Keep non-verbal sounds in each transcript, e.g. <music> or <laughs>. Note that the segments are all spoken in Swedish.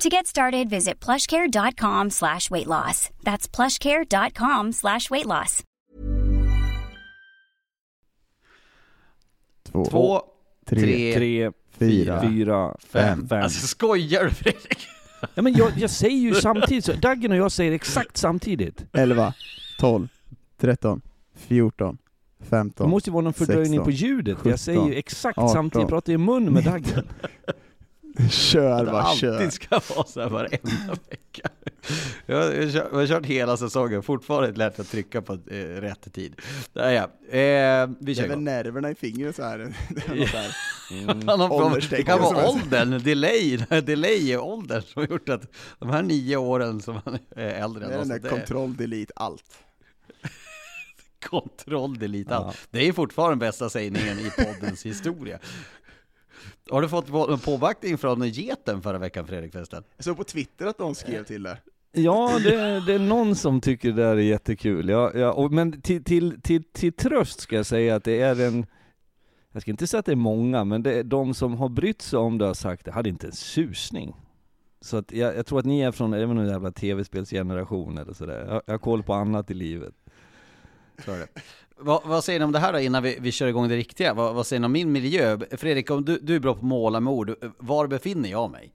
To get started, visit plushcare.com slash weight loss. That's plushcare.com slash weight loss. Två, Två, tre, tre, Tre, fyra, fyra, fem. fem. Alltså skojar du Fredrik? Ja, men jag, jag säger ju samtidigt, så, Daggen och jag säger exakt samtidigt. 11, 12, 13, 14, Det 15, måste ju vara någon fördröjning 16, på ljudet, jag säger ju exakt 18. samtidigt, jag pratar i mun med Daggen. <laughs> Kör Det bara, kör. alltid ska vara så här varenda vecka. Jag har, kört- jag har kört hela säsongen, fortfarande lärt att trycka på eh, rätt tid. Där ja. Eh, vi Det kör är väl nerverna i fingret så här. <laughs> Det ålderstecken Det kan vara åldern, delay, <laughs> delay i åldern som har gjort att de här nio åren som han är äldre Det är den där det är kontroll, delete, allt. <laughs> kontroll delete Ja. allt. Det är fortfarande bästa sägningen i poddens historia. Har du fått på- påbackning från geten förra veckan Fredrik förresten? Jag såg på Twitter att de skrev till det. Ja, det, det är någon som tycker det där är jättekul. Ja, ja, och, men till, till, till, till tröst ska jag säga att det är en, jag ska inte säga att det är många, men det är de som har brytt sig om det har sagt det hade inte en susning. Så att jag, jag tror att ni är från även en jävla tv-spelsgeneration eller sådär. Jag, jag har koll på annat i livet. Så är det. Vad, vad säger ni om det här då innan vi, vi kör igång det riktiga? Vad, vad säger ni om min miljö? Fredrik, om du, du är bra på att måla med ord, var befinner jag mig?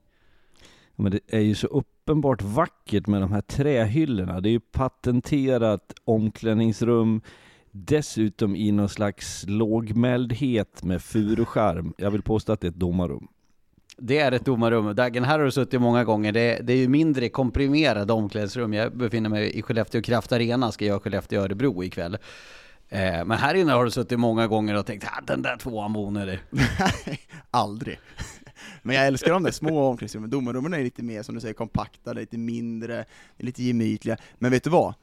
Men det är ju så uppenbart vackert med de här trähyllorna. Det är ju patenterat omklädningsrum, dessutom i någon slags lågmäldhet med furuskärm. Jag vill påstå att det är ett domarrum. Det är ett domarrum. Dagen här har du suttit många gånger. Det, det är ju mindre komprimerade omklädningsrum. Jag befinner mig i Skellefteå Kraft Arena, ska göra Skellefteå Örebro ikväll. Eh, men här inne har du suttit många gånger och tänkt ah, den där tvåan var onödig. Nej, aldrig. Men jag älskar de där små omklädningsrummen. Domarrummen är lite mer, som du säger, kompakta, lite mindre, lite gemytliga. Men vet du vad?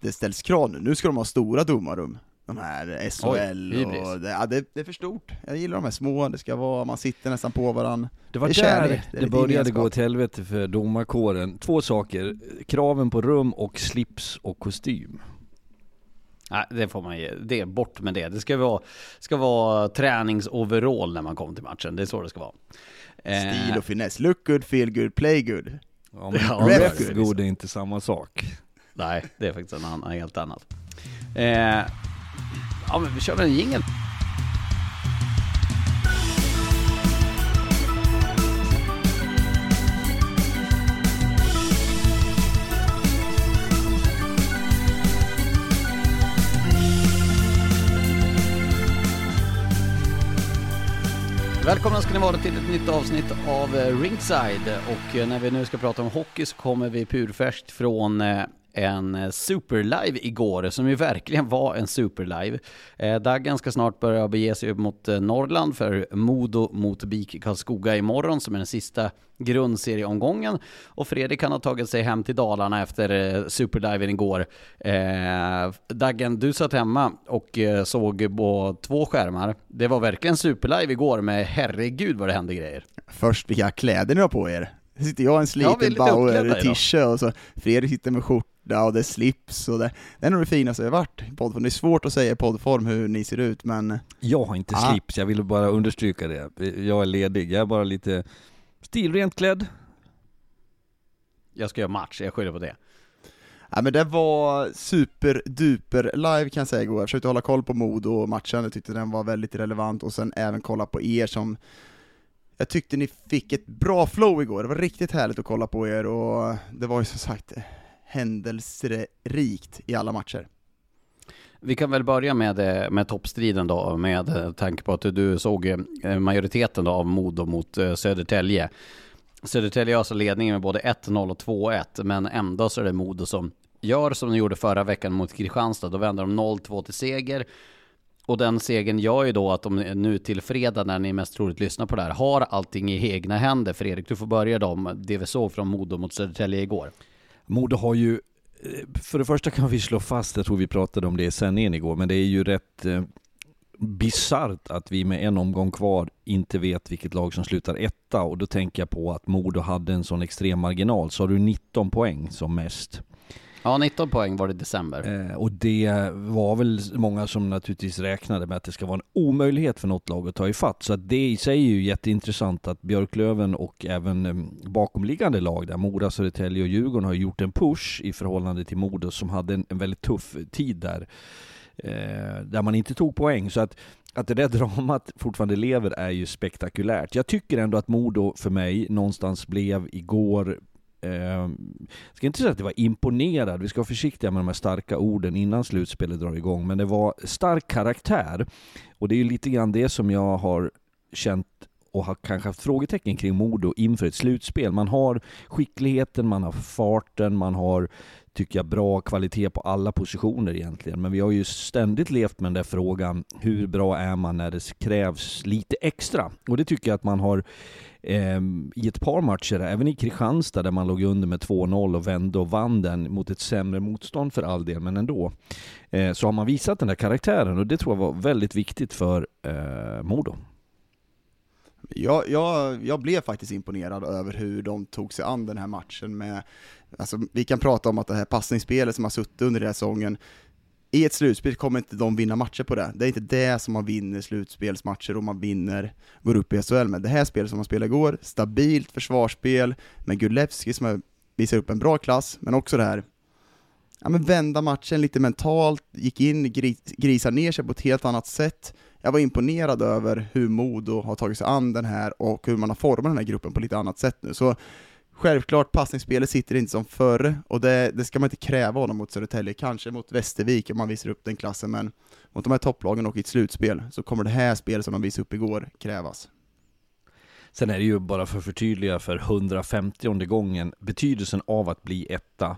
Det ställs krav nu. Nu ska de ha stora domarrum. De här SHL hybris. och... Det, ja, det, det är för stort. Jag gillar de här små, det ska vara, man sitter nästan på varandra. Det var Det är där det det, började gå åt helvete för domarkåren. Två saker, kraven på rum och slips och kostym. Nej, det får man ge. Det är bort med det. Det ska vara, ska vara träningsoverall när man kommer till matchen. Det är så det ska vara. Eh, Stil och finess. Look good, feel good, play good. Ja, men Ja, ref det. god är inte samma sak. Nej, det är faktiskt en annan, helt annat. Eh, ja, men vi kör väl en jingel. Välkomna ska ni vara till ett nytt avsnitt av eh, Ringside. Och eh, när vi nu ska prata om hockey så kommer vi purfärskt från eh, en eh, superlive igår som ju verkligen var en superlive. Eh, Daggen ska snart börja bege sig upp mot eh, Norrland för Modo mot BIK Karlskoga imorgon som är den sista grundserieomgången och Fredrik han har tagit sig hem till Dalarna efter eh, superliven igår. Eh, Daggen, du satt hemma och eh, såg på två skärmar. Det var verkligen superlive igår med herregud vad det hände grejer. Först, vilka kläder ni har på er. Här sitter jag i en sliten Bauer tisha och så Fredrik sitter med skjorta och det är slips och det, det är nog det finaste jag varit i poddform. Det är svårt att säga i poddform hur ni ser ut men Jag har inte Ah. slips, jag ville bara understryka det. Jag är ledig, jag är bara lite stilrent klädd. Jag ska göra match, jag skyller på det. Ja men det var superduper live kan jag säga igår, jag försökte hålla koll på Modo-matchen, jag tyckte den var väldigt relevant och sen även kolla på er som jag tyckte ni fick ett bra flow igår, det var riktigt härligt att kolla på er och det var ju som sagt händelserikt i alla matcher. Vi kan väl börja med, eh, med toppstriden då, med eh, tanke på att du såg eh, majoriteten då av Modo mot Södertälje. Södertälje har alltså ledningen med både 1-0 och 2-1, men ändå så är det Modo som gör som de gjorde förra veckan mot Kristianstad. Då vänder de 0-2 till seger. Och den segern gör ju då att de nu till fredag, när ni mest troligt lyssnar på det här, har allting i egna händer. Fredrik, du får börja dem. det vi såg från Modo mot Södertälje igår. Modo har ju, eh, för det första kan vi slå fast, jag tror vi pratade om det i sändningen igår, men det är ju rätt eh, bisarrt att vi med en omgång kvar inte vet vilket lag som slutar etta och då tänker jag på att Modo hade en sån extrem marginal, så har du 19 poäng som mest. Ja, 19 poäng var det i december. Eh, och det var väl många som naturligtvis räknade med att det ska vara en omöjlighet för något lag att ta ifatt. Så att det i sig är ju jätteintressant att Björklöven och även eh, bakomliggande lag där, Mora, Södertälje och Djurgården har gjort en push i förhållande till Modo som hade en, en väldigt tuff tid där. Eh, där man inte tog poäng. Så att, att det där <laughs> dramat fortfarande lever är ju spektakulärt. Jag tycker ändå att Modo för mig någonstans blev igår Eh, jag ska inte säga att det var imponerad, vi ska vara försiktiga med de här starka orden innan slutspelet drar igång, men det var stark karaktär. Och det är ju lite grann det som jag har känt och har kanske haft frågetecken kring Modo inför ett slutspel. Man har skickligheten, man har farten, man har, tycker jag, bra kvalitet på alla positioner egentligen. Men vi har ju ständigt levt med den där frågan, hur bra är man när det krävs lite extra? Och det tycker jag att man har eh, i ett par matcher, även i Kristianstad där man låg under med 2-0 och vände och vann den mot ett sämre motstånd för all del, men ändå. Eh, så har man visat den där karaktären och det tror jag var väldigt viktigt för eh, Modo. Jag, jag, jag blev faktiskt imponerad över hur de tog sig an den här matchen med, alltså vi kan prata om att det här passningsspelet som har suttit under den här säsongen, i ett slutspel kommer inte de vinna matcher på det. Det är inte det som man vinner slutspelsmatcher och man vinner, går upp i SHL med. Det här spelet som man spelade igår, stabilt försvarsspel med Gulevski som visar upp en bra klass, men också det här ja, men vända matchen lite mentalt, gick in, gris, grisar ner sig på ett helt annat sätt. Jag var imponerad över hur Modo har tagit sig an den här och hur man har format den här gruppen på lite annat sätt nu. Så självklart, passningsspelet sitter inte som förr och det, det ska man inte kräva honom mot Södertälje, kanske mot Västervik om man visar upp den klassen, men mot de här topplagen och i ett slutspel så kommer det här spelet som de visade upp igår krävas. Sen är det ju bara för att förtydliga för 150 gången betydelsen av att bli etta.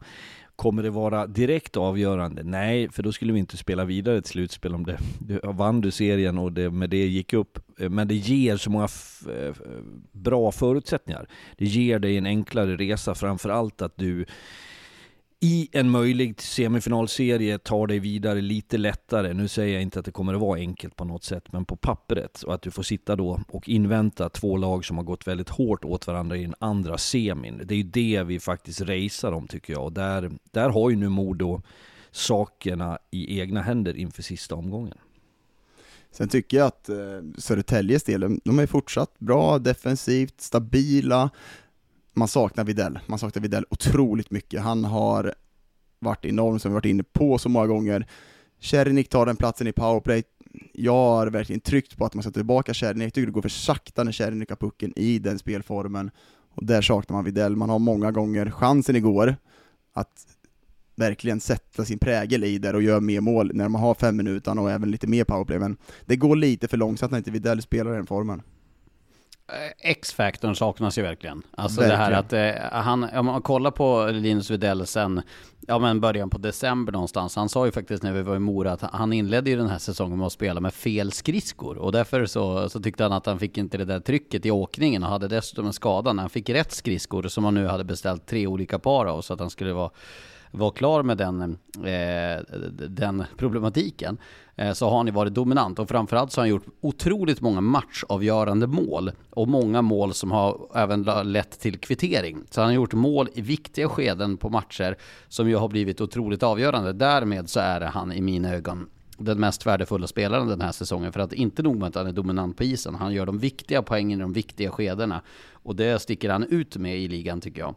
Kommer det vara direkt avgörande? Nej, för då skulle vi inte spela vidare ett slutspel om det. Du vann du serien och det, med det gick upp. Eh, men det ger så många eh, bra förutsättningar. Det ger dig en enklare resa, framförallt att du i en möjlig semifinalserie tar dig vidare lite lättare. Nu säger jag inte att det kommer att vara enkelt på något sätt, men på pappret. Och att du får sitta då och invänta två lag som har gått väldigt hårt åt varandra i den andra semin. Det är ju det vi faktiskt racear om tycker jag. Och där, där har ju nu Modo sakerna i egna händer inför sista omgången. Sen tycker jag att eh, Södertäljes del, de- de är fortsatt bra defensivt, stabila. Man saknar Videll, man saknar Videll otroligt mycket. Han har varit enorm, som vi varit inne på så många gånger. Czernik tar den platsen i powerplay. Jag har verkligen tryckt på att man ska tillbaka Czernik. Jag tycker det går för sakta när Czernik har pucken i den spelformen. Och där saknar man Videll. Man har många gånger chansen igår att verkligen sätta sin prägel i där och göra mer mål när man har fem minuter och även lite mer powerplay, men det går lite för långsamt när inte Widell spelar i den formen. Eh, X-faktorn saknas ju verkligen. Alltså det här Verkligen. att eh, han, om man kollar på Linus Widell sen, ja men början på december någonstans, han sa ju faktiskt när vi var i Mora att han inledde ju den här säsongen med att spela med fel skridskor och därför så, så tyckte han att han fick inte det där trycket i åkningen och hade dessutom en skada när han fick rätt skridskor som han nu hade beställt tre olika par av så att han skulle vara var klar med den, eh, den problematiken eh, så har han ju varit dominant och framförallt så har han gjort otroligt många matchavgörande mål och många mål som har även lett till kvittering. Så han har gjort mål i viktiga skeden på matcher som ju har blivit otroligt avgörande. Därmed så är han i mina ögon den mest värdefulla spelaren den här säsongen. För att inte nog med att han är dominant på isen, han gör de viktiga poängen i de viktiga skedena. Och det sticker han ut med i ligan tycker jag.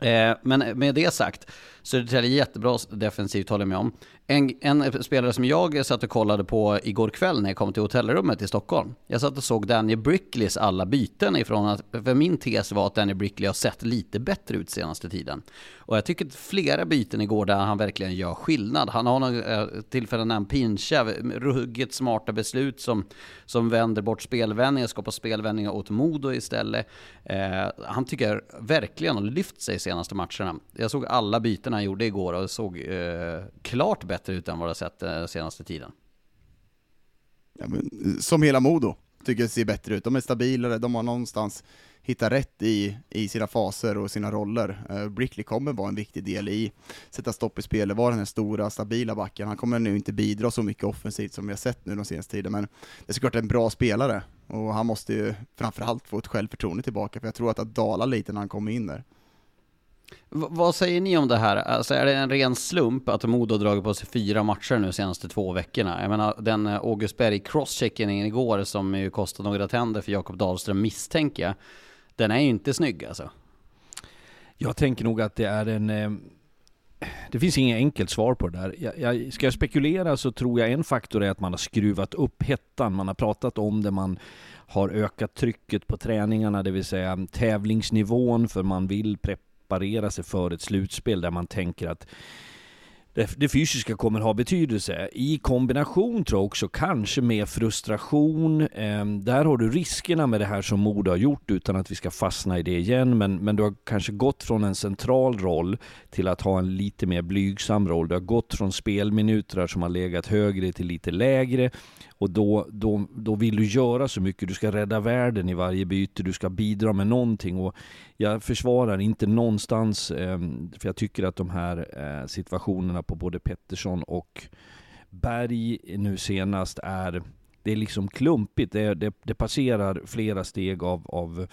Eh, men med det sagt, Södertälje är jättebra defensivt håller jag med om. En, en, spelare som jag satt och kollade på igår kväll när jag kom till hotellrummet i Stockholm. Jag satt och såg Danny Brickleys alla byten ifrån att, för min tes var att Danny Brickley har sett lite bättre ut senaste tiden. Och jag tycker att flera byten igår där han verkligen gör skillnad. Han har några eh, tillfällen när han pinchar, ruggigt smarta beslut som, som vänder bort spelvändningar, skapar spelvändningar åt Modo istället. Eh, han tycker verkligen har lyft sig senaste matcherna. Jag såg alla byten han gjorde igår och såg eh, klart bättre ut än vad jag sett den senaste tiden. Ja, men, som hela Modo tycker jag ser bättre ut. De är stabilare, de har någonstans hittat rätt i, i sina faser och sina roller. Uh, Brickley kommer vara en viktig del i sätta stopp i spelet, vara den här stora, stabila backen. Han kommer nu inte bidra så mycket offensivt som vi har sett nu de senaste tiden, men det är såklart en bra spelare, och han måste ju framförallt få ett självförtroende tillbaka, för jag tror att det dalar lite när han kommer in där vad säger ni om det här? Alltså är det en ren slump att Modo har dragit på sig fyra matcher nu senaste två veckorna? Jag menar, den eh, August Berg crosscheckingen igår som ju kostade några tänder för Jakob Dahlström misstänker jag. Den är ju inte snygg alltså. Jag tänker nog att det är en... Eh, det finns inget enkelt svar på det där. Jag, jag, ska jag spekulera så tror jag en faktor är att man har skruvat upp hettan. Man har pratat om det, man har ökat trycket på träningarna, det vill säga tävlingsnivån, för man vill preppa preparera sig för ett slutspel där man tänker att det, det fysiska kommer ha betydelse. I kombination tror jag också kanske med frustration. Eh, där har du riskerna med det här som Modo har gjort utan att vi ska fastna i det igen. Men, men du har kanske gått från en central roll till att ha en lite mer blygsam roll. Du har gått från spelminuter som har legat högre till lite lägre. Och då, då, då vill du göra så mycket. Du ska rädda världen i varje byte. Du ska bidra med någonting. Och jag försvarar inte någonstans, ehm, för jag tycker att de här eh, situationerna på både Pettersson och Berg nu senast är det är liksom klumpigt. Det, det, det passerar flera steg av, av,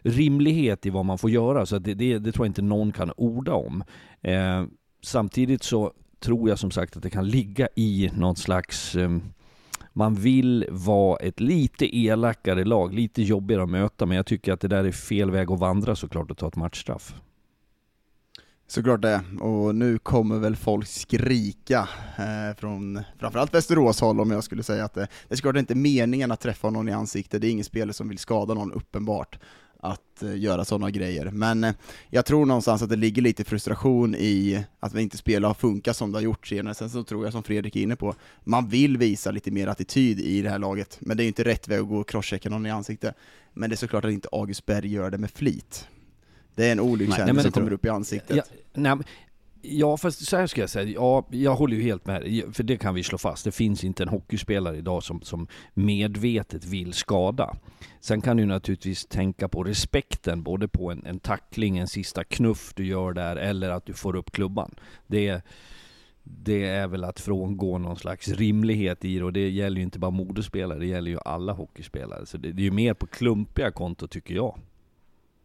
rimlighet i vad man får göra. Så det, det, det tror jag inte någon kan orda om. Eh, samtidigt så tror jag som sagt att det kan ligga i någon slags eh, man vill vara ett lite elakare lag, lite jobbigare att möta, men jag tycker att det där är fel väg att vandra såklart, att ta ett matchstraff. Såklart det, och nu kommer väl folk skrika eh, från framförallt Västerås håll om jag skulle säga att det, det är såklart inte meningen att träffa någon i ansiktet, det är ingen spelare som vill skada någon uppenbart att uh, göra sådana grejer. Men uh, jag tror någonstans att det ligger lite frustration i att vi inte spelar har funkat som det har gjort senare. Sen så tror jag som Fredrik är inne på, man vill visa lite mer attityd i det här laget, men det är ju inte rätt väg att gå och crosschecka någon i ansiktet. Men det är såklart att inte August Berg gör det med flit. Det är en olyckshändelse som kommer upp i ansiktet. Ja, nej, Ja, fast så här ska jag säga. Ja, jag håller ju helt med. För det kan vi slå fast. Det finns inte en hockeyspelare idag som, som medvetet vill skada. Sen kan du naturligtvis tänka på respekten, både på en, en tackling, en sista knuff du gör där, eller att du får upp klubban. Det, det är väl att frångå någon slags rimlighet i det, och det gäller ju inte bara modespelare, det gäller ju alla hockeyspelare. Så det, det är ju mer på klumpiga konto, tycker jag.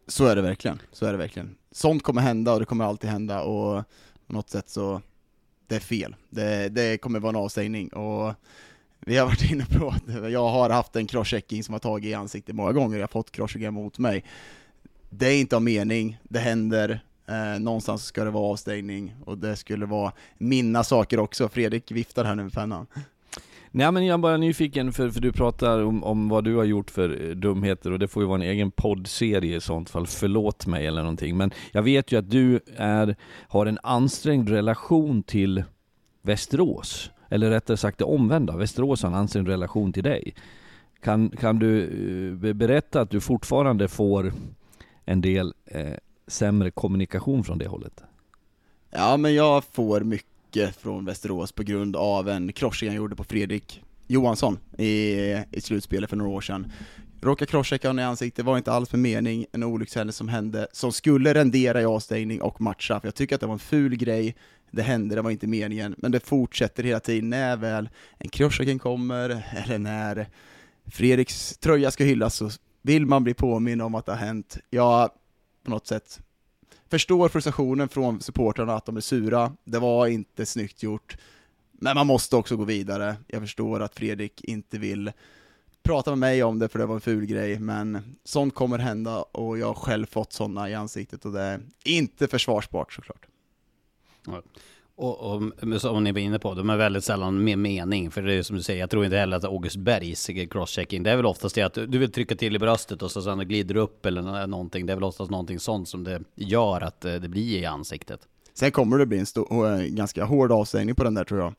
Så är det verkligen, så är det verkligen. Sånt kommer hända och det kommer alltid hända och på något sätt så, det är fel. Det, det kommer vara en avstängning och vi har varit <laughs> inne på att jag har haft en crosschecking som har tagit i ansiktet många gånger, jag har fått crosscheckingar mot mig. Det är inte av mening, det händer, eh, någonstans ska det vara avstängning och det skulle vara mina saker också. Fredrik viftar här nu med pennan. Nej men jag är bara nyfiken, för, för du pratar om, om vad du har gjort för eh, dumheter och det får ju vara en egen poddserie i sånt fall, förlåt mig eller någonting. Men jag vet ju att du är, har en ansträngd relation till Västerås. Eller rättare sagt det omvända, Västerås har en ansträngd relation till dig. Kan, kan du eh, berätta att du fortfarande får en del eh, sämre kommunikation från det hållet? Ja men jag får mycket mycket från Västerås på grund av en krossning han gjorde på Fredrik Johansson i, i slutspelet för några år sedan. råkade crosschecka honom i ansiktet, var inte alls med mening, en olyckshändelse som hände, som skulle rendera i avstängning och matcha, för jag tycker att det var en ful grej, det hände, det var inte meningen, men det fortsätter hela tiden när väl en crosschecken kommer, eller när Fredriks tröja ska hyllas, så vill man bli påminn om att det har hänt. Jag, på något sätt, förstår frustrationen från supportrarna att de är sura, det var inte snyggt gjort, men man måste också gå vidare. Jag förstår att Fredrik inte vill prata med mig om det för det var en ful grej, men sånt kommer hända och jag har själv fått sådana i ansiktet och det är inte försvarsbart såklart. Och, och som ni var inne på, de är väldigt sällan med mening. För det är som du säger, jag tror inte heller att August Bergs crosschecking, det är väl oftast det att du vill trycka till i bröstet och så sen glider du upp eller någonting. Det är väl oftast någonting sånt som det gör att eh, det blir i ansiktet. Sen kommer det bli en stor, eh, ganska hård avstängning på den där tror jag.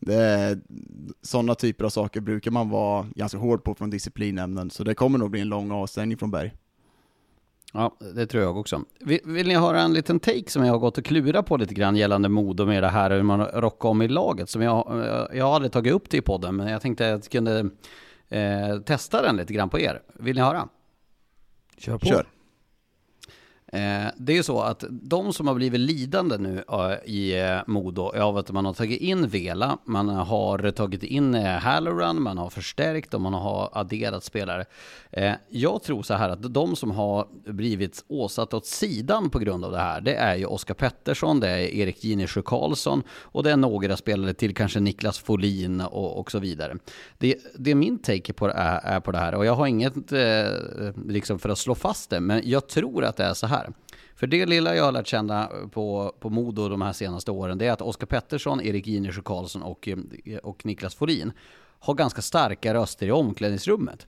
Det, sådana typer av saker brukar man vara ganska hård på från disciplinämnen, så det kommer nog bli en lång avstängning från Berg. Ja, det tror jag också. Vill, vill, ni höra en liten take som jag har gått och klurat på lite grann gällande Modo med det här hur man rockar om i laget? Som jag, jag har aldrig tagit upp det i podden, men jag tänkte att jag kunde eh, testa den lite grann på er. Vill ni höra? Kör på. Kör. Eh, det är ju så att de som har blivit lidande nu eh, i eh, Modo, Modo av att man har tagit in Vela, man har tagit in Halloran, man har förstärkt och man har adderat spelare. Jag tror så här att de som har blivit åsatta åt sidan på grund av det här, det är ju Oskar Pettersson, det är Erik Ginesjö Karlsson och det är några spelare till, kanske Niklas Folin och, och så vidare. Det, det är min take på, är, är på det här och jag har inget liksom för att slå fast det, men jag tror att det är så här här. För det lilla jag har lärt känna eh, på, på Modo de här senaste åren, det är att Oskar Pettersson, Erik Ginersjö Karlsson och, eh, och Niklas Forin har ganska starka röster i omklädningsrummet.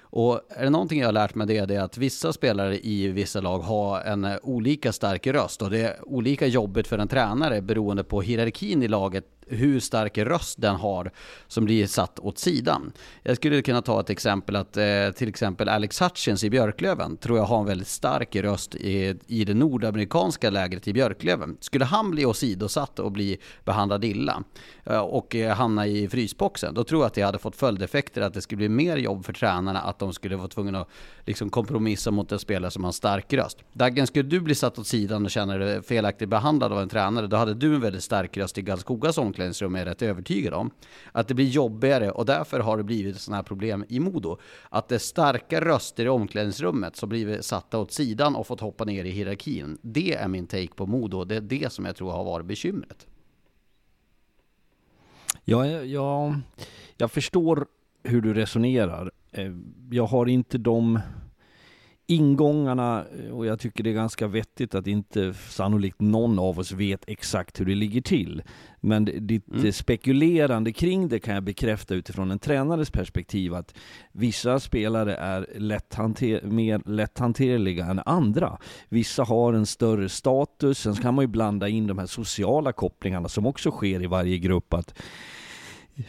Och är det någonting jag har lärt mig det är det att vissa spelare i vissa lag har en eh, olika stark röst och det är olika jobbigt för en tränare beroende på hierarkin i laget hur stark röst den har som blir satt åt sidan. Jag skulle kunna ta ett exempel att eh, till exempel Alex Hutchins i Björklöven tror jag har en väldigt stark röst i, i det nordamerikanska lägret i Björklöven. Skulle han bli åsidosatt och bli behandlad illa eh, och eh, hamna i frysboxen, då tror jag att det hade fått följdeffekter att det skulle bli mer jobb för tränarna att de skulle vara tvungna att liksom kompromissa mot en spelare som har en stark röst. Daggen, skulle du bli satt åt sidan och känna dig felaktigt behandlad av en tränare, då hade du en väldigt stark röst i Karlskogas omklädningsrum är jag rätt övertygad om. Att det blir jobbigare och därför har det blivit sådana här problem i Modo. Att det är starka röster i omklädningsrummet som blivit satta åt sidan och fått hoppa ner i hierarkin. Det är min take på Modo. Det är det som jag tror har varit bekymret. Ja, jag, jag förstår hur du resonerar. Eh, jag har inte de ingångarna eh, och jag tycker det är ganska vettigt att inte sannolikt någon av oss vet exakt hur det ligger till. Men ditt mm. spekulerande kring det kan jag bekräfta utifrån en tränares perspektiv att vissa spelare är lätthanter mer lätthanterliga än andra. Vissa har en större status, sen kan man ju blanda in de här sociala kopplingarna som också sker i varje grupp. att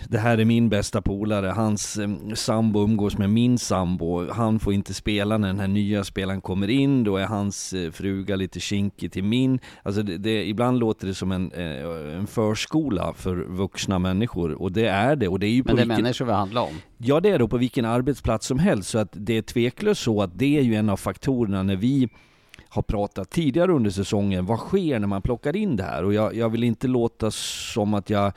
det här är min bästa polare, hans eh, sambo umgås med min sambo, han får inte spela när den här nya spelaren kommer in, då är hans eh, fruga lite kinkig till min. Alltså det, det, ibland låter det som en, eh, en förskola för vuxna människor, och det är det. Och det är ju Men det är vilken, människor vi handlar om? Ja det är det, på vilken arbetsplats som helst, så att det är tveklöst så att det är ju en av faktorerna när vi har pratat tidigare under säsongen, vad sker när man plockar in det här? Och jag, jag vill inte låta som att jag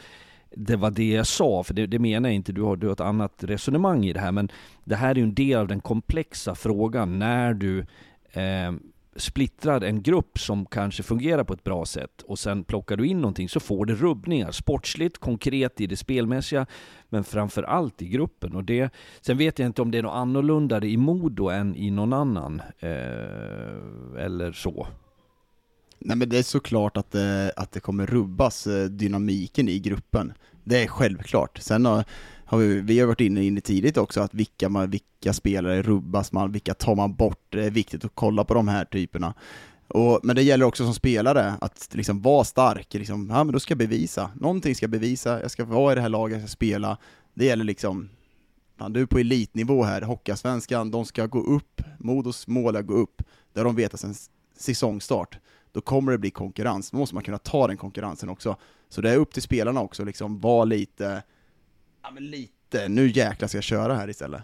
det var det jag sa, för det, det menar jag inte, du har, du har ett annat resonemang i det här, men det här är ju en del av den komplexa frågan när du eh, splittrar en grupp som kanske fungerar på ett bra sätt och sen plockar du in någonting så får det rubbningar. Sportsligt, konkret i det spelmässiga, men framför allt i gruppen. Och det, sen vet jag inte om det är något annorlunda i Modo än i någon annan, eh, eller så. Nej men det är såklart att det, att det kommer rubbas eh, dynamiken i gruppen. Det är självklart. Sen har, har vi, vi har varit inne, inne tidigt också att vilka, man, vilka spelare rubbas man, vilka tar man bort? Det är viktigt att kolla på de här typerna. Och, men det gäller också som spelare att liksom vara stark, liksom, ja men då ska jag bevisa, någonting ska jag bevisa, jag ska vara i det här laget, jag ska spela. Det gäller liksom, fan, du är på elitnivå här, Hockeyallsvenskan, de ska gå upp, Modos mål är att gå upp, det har de vetat sedan säsongstart då kommer det bli konkurrens. Då måste man kunna ta den konkurrensen också. Så det är upp till spelarna också, liksom vara lite, ja men lite, nu jäklar ska jag köra här istället.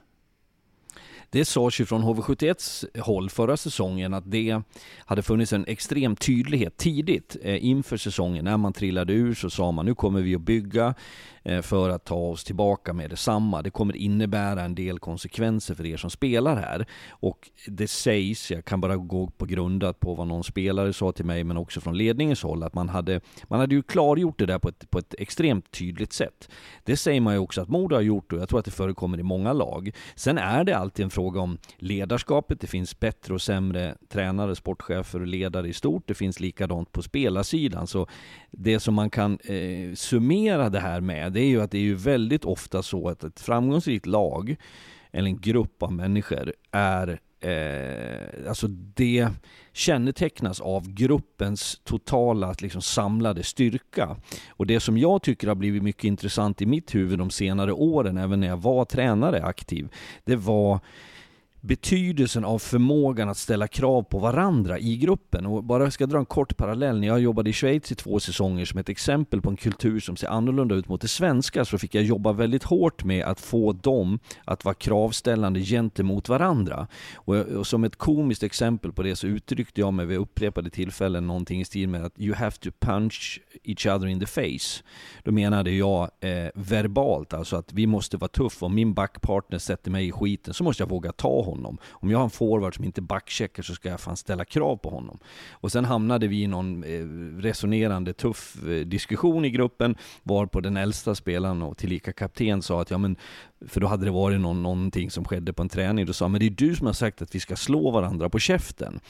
Det sades ju från HV71s håll förra säsongen att det hade funnits en extrem tydlighet tidigt eh, inför säsongen. När man trillade ur så sa man nu kommer vi att bygga eh, för att ta oss tillbaka med detsamma. Det kommer innebära en del konsekvenser för er som spelar här. Och det sägs, jag kan bara gå på grundat på vad någon spelare sa till mig, men också från ledningens håll, att man hade, man hade ju klargjort det där på ett, på ett extremt tydligt sätt. Det säger man ju också att Modo har gjort och jag tror att det förekommer i många lag. Sen är det alltid en fråga om ledarskapet. Det finns bättre och sämre tränare, sportchefer och ledare i stort. Det finns likadant på spelarsidan. Så det som man kan eh, summera det här med, det är ju att det är ju väldigt ofta så att ett framgångsrikt lag, eller en grupp av människor, är eh, alltså det kännetecknas av gruppens totala liksom, samlade styrka. Och det som jag tycker har blivit mycket intressant i mitt huvud de senare åren, även när jag var tränare aktiv, det var betydelsen av förmågan att ställa krav på varandra i gruppen. Och bara jag ska dra en kort parallell. När jag jobbade i Schweiz i två säsonger som ett exempel på en kultur som ser annorlunda ut mot det svenska så fick jag jobba väldigt hårt med att få dem att vara kravställande gentemot varandra. Och, och som ett komiskt exempel på det så uttryckte jag mig vid upprepade tillfällen någonting i stil med att you have to punch each other in the face. Då menade jag eh, verbalt, alltså att vi måste vara tuffa. Om min backpartner sätter mig i skiten så måste jag våga ta honom honom. Om jag har en forward som inte backcheckar så ska jag fan ställa krav på honom. Och sen hamnade vi i någon eh, resonerande tuff eh, diskussion i gruppen varpå den äldsta spelaren och tillika kapten sa att ja men för då hade det varit någon, någonting som skedde på en träning. Då sa men det är du som har sagt att vi ska slå varandra på käften.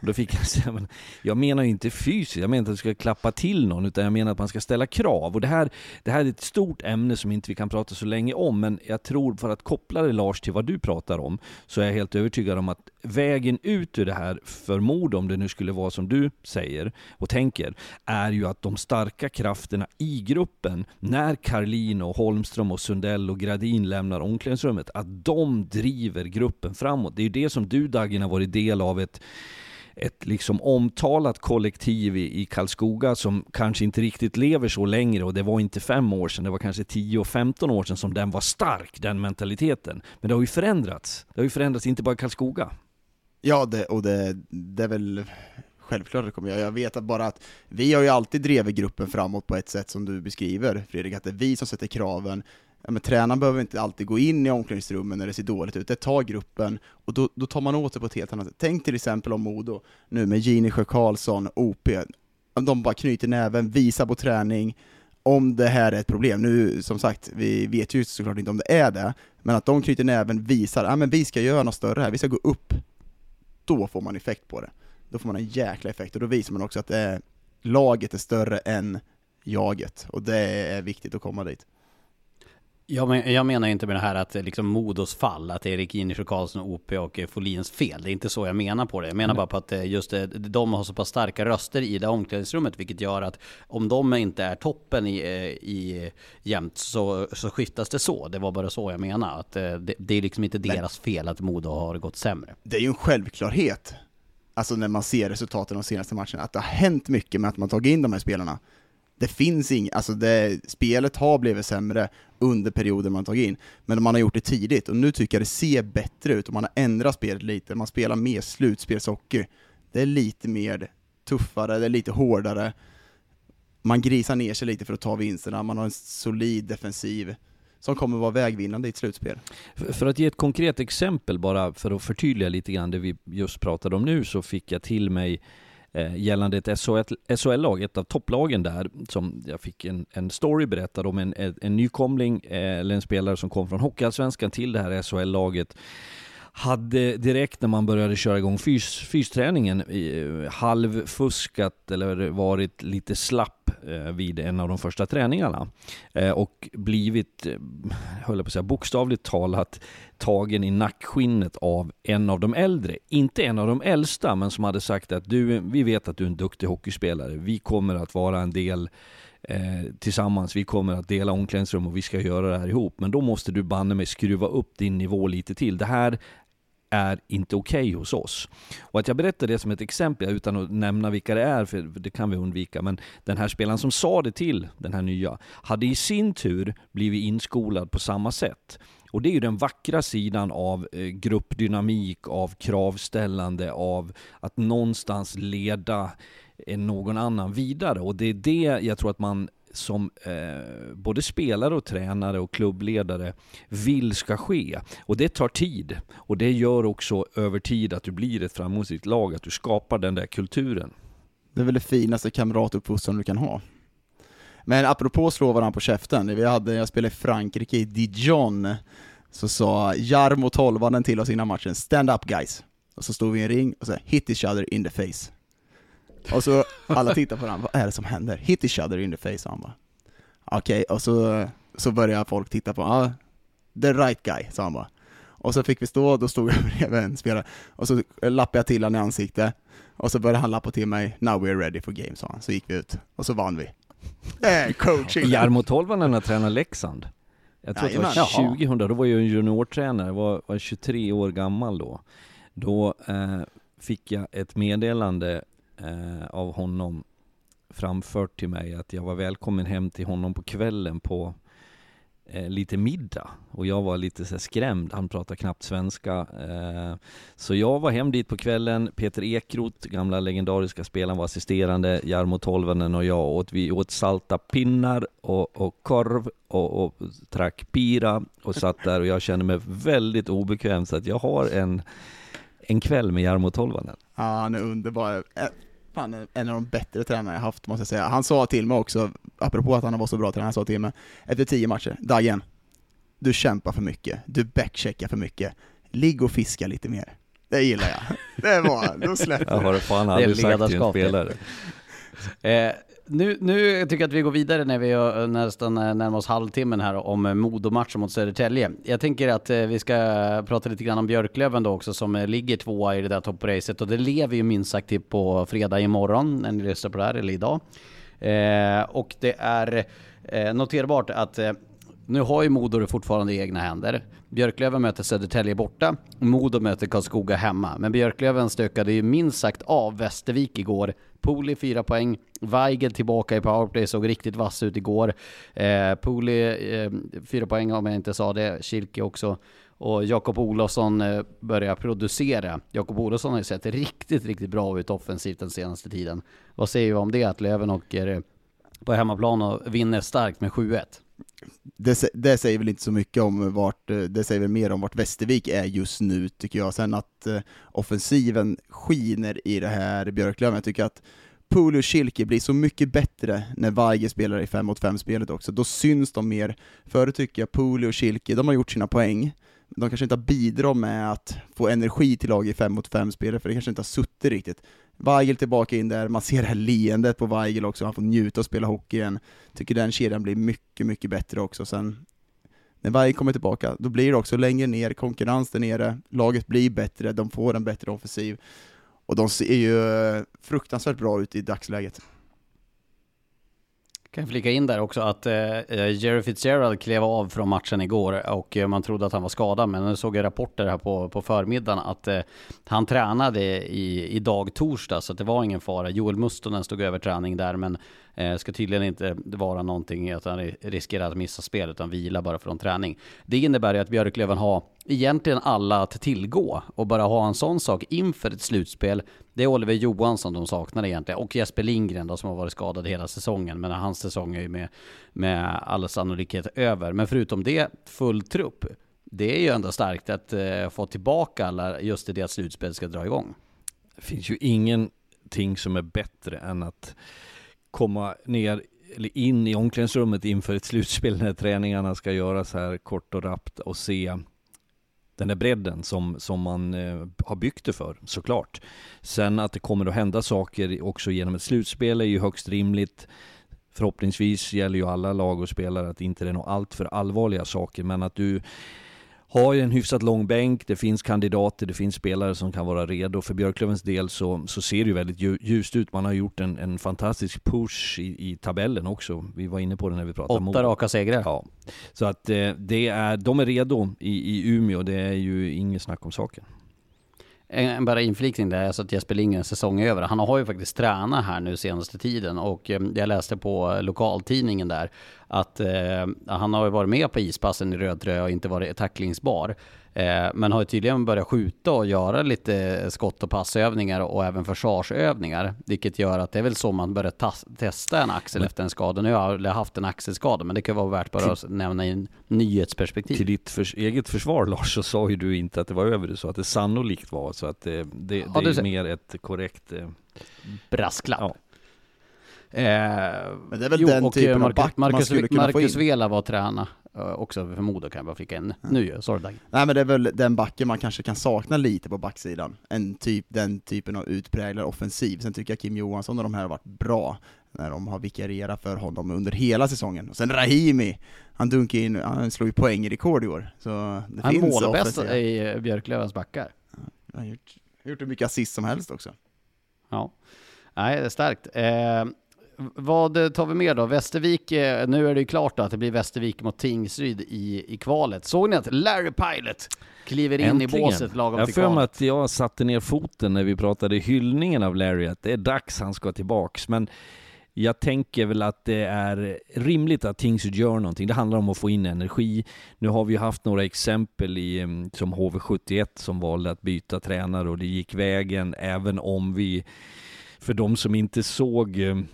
Och då fick jag <laughs> säga, men jag menar ju inte fysiskt, jag menar inte att du ska klappa till någon, utan jag menar att man ska ställa krav. Och det här, det här är ett stort ämne som inte vi kan prata så länge om, men jag tror för att koppla det Lars till vad du pratar om, så är jag helt övertygad om att vägen ut ur det här för mod, om det nu skulle vara som du säger och tänker, är ju att de starka krafterna i gruppen, när Karlin och Holmström och Sundell och Gradin lämnar lämnar omklädningsrummet, att de driver gruppen framåt. Det är ju det som du Dagen har varit del av ett ett liksom omtalat kollektiv i, i Karlskoga som kanske inte riktigt lever så längre och det var inte fem år sedan, det var kanske 10 och 15 år sedan som den var stark, den mentaliteten. Men det har ju förändrats. Det har ju förändrats inte bara i Karlskoga. Ja, det, och det, det är väl självklart det kommer jag. Jag vet att bara att vi har ju alltid drivit gruppen framåt på ett sätt som du beskriver, Fredrik, att det är vi som sätter kraven, ja, men tränaren behöver inte alltid gå in i omklädningsrummen när det ser dåligt ut, det tar gruppen, och då, då tar man åt sig på ett helt annat sätt. Tänk till exempel om Modo, nu med Ginesjö Karlsson, OP, de bara knyter näven, visar på träning, om det här är ett problem. Nu, som sagt, vi vet ju såklart inte om det är det, men att de knyter näven, visar, ja men vi ska göra något större här, vi ska gå upp. Då får man effekt på det. Då får man en jäkla effekt, och då visar man också att det är, laget är större än jaget, och det är viktigt att komma dit. Jag, men, jag menar inte med det här att liksom Modos fall, att det är Erik Inersjö Karlsson, OP och eh, Folins fel. Det är inte så jag menar på det. Jag menar bara på att eh, just det, de har så pass starka röster i det omklädningsrummet, vilket gör att om de inte är toppen i, eh, i jämt så, så skiftas det så. Det var bara så jag menar. Att det, det är liksom inte deras fel att Modo har gått sämre. Det är ju en självklarhet, alltså när man ser resultaten de senaste matcherna, att det har hänt mycket med att man tagit in de här spelarna det finns inget, alltså det, spelet har blivit sämre under perioder man tagit in, men man har gjort det tidigt, och nu tycker jag det ser bättre ut, och man har ändrat spelet lite, man spelar mer slutspelshockey. Det är lite mer tuffare, det är lite hårdare, man grisar ner sig lite för att ta vinsterna, man har en solid defensiv som kommer vara vägvinnande i ett slutspel. För att ge ett konkret exempel bara, för att förtydliga lite grann det vi just pratade om nu, så fick jag till mig Eh, gällande ett SHL-lag, ett av topplagen där, som jag fick en, en story berättad om en, en, en nykomling, eh, eller en spelare som kom från Hockeyallsvenskan till det här SHL-laget hade direkt när man började köra igång fys, fysträningen eh, halvfuskat eller varit lite slapp Eh, vid en av de första träningarna. Eh, och blivit, eh, höll jag på att säga, bokstavligt talat tagen i nackskinnet av en av de äldre. Inte en av de äldsta, men som hade sagt att du, vi vet att du är en duktig hockeyspelare. Vi kommer att vara en del Eh, tillsammans. Vi kommer att dela omklädningsrum och vi ska göra det här ihop. Men då måste du banne mig skruva upp din nivå lite till. Det här är inte okej okay hos oss. Och att jag berättar det som ett exempel, utan att nämna vilka det är, för det kan vi undvika, men den här spelaren som sa det till den här nya, hade i sin tur blivit inskolad på samma sätt. Och det är ju den vackra sidan av eh, gruppdynamik, av kravställande, av att någonstans leda eh, någon annan vidare. Och det är det jag tror att man som eh, både spelare och tränare och klubbledare vill ska ske. Och det tar tid. Och det gör också över tid att du blir ett framgångsrikt lag, att du skapar den där kulturen. Det är väl det finaste kamratuppfostran du kan ha. Men apropå slå varandra på käften, vi hade, jag spelade i Frankrike, i Dijon, så sa Jarmo tolvanen till oss innan matchen, stand up guys. Och så stod vi i en ring och sa hit each other in the face. Och så alla tittar på varandra, vad är det som händer? Hit each other in the face, och han bara. Okej, okay. och så, så började folk titta på, ah, the right guy, sa han bara. Och så fick vi stå, då stod jag <laughs> bredvid en spelare, och så lappade jag till honom i ansiktet, och så började han lappa till mig, now we're ready for game, sa han. Så gick vi ut, och så vann vi. Eh, coaching! Jarmo Tolvanen har tränat Leksand. Jag tror ja, att det var 2000, då var jag en juniortränare, var, var 23 år gammal då. Då eh, fick jag ett meddelande eh, av honom framfört till mig att jag var välkommen hem till honom på kvällen på eh, lite middag. Och jag var lite så skrämd, han pratade knappt svenska. Eh, så jag var hem dit på kvällen, Peter Ekroth, gamla legendariska spelaren, var assisterande, Jarmo Tolvanen och jag åt, vi åt salta pinnar och, och korv och, och drack pira och satt där och jag kände mig väldigt obekväm så att jag har en en kväll med Jarmo Tolvanen. Ja, han är underbar fan en av de bättre tränare jag haft, måste jag säga. Han sa till mig också, apropå att han var så bra tränare, han sa till mig efter tio matcher, Dagen, du kämpar för mycket, du backcheckar för mycket, ligg och fiska lite mer. Det gillar jag. <laughs> Det var, då släpper det. Jag har fan aldrig sagt till en spelare. <laughs> Eh, nu, nu tycker jag att vi går vidare när vi eh, nästan eh, närmar oss halvtimmen här om eh, Modo-matchen mot Södertälje. Jag tänker att vi ska prata lite grann om Björklöven då också som ligger tvåa i det där toppracet och det lever ju minst sagt till på fredag imorgon när ni lyssnar på det här, eller idag. Eh, och det är eh, noterbart att eh, nu har ju Modo det fortfarande i egna händer. Björklöven möter Södertälje borta, Modo möter Karlskoga hemma. Men Björklöven stökade ju minst sagt av Västervik igår. Poli fyra poäng, Weigel tillbaka i powerplay, såg riktigt vass ut igår. Eh, Poli eh, fyra poäng om jag inte sa det, Kilke också. Och Jakob Olofsson eh, börjar producera. Jakob Olofsson har ju sett riktigt, riktigt bra ut offensivt den senaste tiden. Vad säger vi om det, att Löven åker på hemmaplan och vinner starkt med 7-1? Det, det, säger väl inte så mycket om vart, eh, det säger väl mer om vart Västervik är just nu tycker jag. Sen att eh, offensiven skiner i det här Björklöven. Jag tycker att Pulu och Schilke blir så mycket bättre när Weige spelar i 5 mot 5 spelet också. Då syns de mer. Förut tycker jag Pulu och Schilke, de har gjort sina poäng. De kanske inte har bidragit med att få energi till lag i 5 mot 5 spelet, för det kanske inte har suttit riktigt. Weigel tillbaka in där, man ser det här leendet på Weigel också, han får njuta och spela hockey igen. Tycker den kedjan blir mycket, mycket bättre också. Sen när Weigel kommer tillbaka, då blir det också längre ner, konkurrens där nere, laget blir bättre, de får en bättre offensiv. Och de ser ju eh, fruktansvärt bra ut i dagsläget. Kan flika in där också att eh, eh, Jerry Fitzgerald klev av från matchen igår och eh, man trodde att han var skadad men nu såg jag rapporter här på, på förmiddagen att eh, han tränade i, idag torsdag så det var ingen fara. Joel Mustonen stod över träning där men Eh, ska tydligen inte vara någonting att han riskerar att missa spel utan vila bara från träning. Det innebär ju att Björklöven har egentligen alla att tillgå och bara ha en sån sak inför ett slutspel. Det är Oliver Johansson de saknar egentligen och Jesper Lindgren då som har varit skadad hela säsongen. Men hans säsong är ju med, med all sannolikhet över. Men förutom det, full trupp. Det är ju ändå starkt att eh, få tillbaka alla just i det att slutspel ska dra igång. Det finns ju ingenting som är bättre än att komma ner eller in i omklädningsrummet inför ett slutspel när träningarna ska göras här kort och rappt och se den där bredden som, som man eh, har byggt det för, såklart. Sen att det kommer att hända saker också genom ett slutspel är ju högst rimligt. Förhoppningsvis gäller ju alla lag och spelare att inte det är något allt för allvarliga saker, men att du har ju en hyfsat lång bänk, det finns kandidater, det finns spelare som kan vara redo. För Björklövens del så, så ser det ju väldigt ljust ut. Man har gjort en, en fantastisk push i, i tabellen också. Vi var inne på det när vi pratade Åtta raka segrar. Ja. Så att eh, det är, de är redo i, i Umeå, det är ju inget snack om saken en bara inflikning där, alltså att Jesper Lindgrens säsong är över. Han har ju faktiskt tränat här nu senaste tiden och eh, jag läste på lokaltidningen där att eh, han har ju varit med på ispassen i röd tröja och inte varit tacklingsbar. Eh, men har ju tydligen börjat skjuta och göra lite skott och passövningar och även försvarsövningar. Vilket gör att det är väl så man börjar testa en axel men, efter en skada. Nu har jag haft en axelskada, men det kan vara värt bara att nämna i en nyhetsperspektiv. Till ditt för, eget försvar Lars, så sa ju du inte att det var över, du sa att det sannolikt var. Så att det, det, ja, det är mer ett korrekt... Eh, brasklapp. Ja. Eh, men det är väl jo, den typen Marcus, av back Marcus, man skulle kunna Marcus få in. Vela var träna Eh, också för Modo kan jag bara flika in. Nu ju, sorry Dag. Nej men det är väl den backen man kanske kan sakna lite på backsidan. En typ, den typen av utpräglad offensiv. Sen tycker jag Kim Johansson och de här har varit bra när de har vikarierat för honom under hela säsungen. Och sen Rahimi, han dunkar in, han slår ju poängrekord i år. Så det han finns målbäst i eh, Björklövens backar. Ja, han har gjort, gjort hur mycket assist som helst också. Ja, nej det är starkt. Eh, vad tar vi mer då? Västervik, eh, nu är det ju klart att det blir Västervik mot Tingsryd i, i kvalet. Såg ni att Larry Pilot kliver in Äntligen. i båset lagom jag till kvalet? Jag att jag satte ner foten när vi pratade hyllningen av Larry, att det är dags han ska tillbaks. Men jag tänker väl att det är rimligt att Tingsryd gör någonting. Det handlar om att få in energi. Nu har vi haft några exempel i, mm, som HV71 som valde att byta tränare och det gick vägen, även om vi för de som inte såg mm,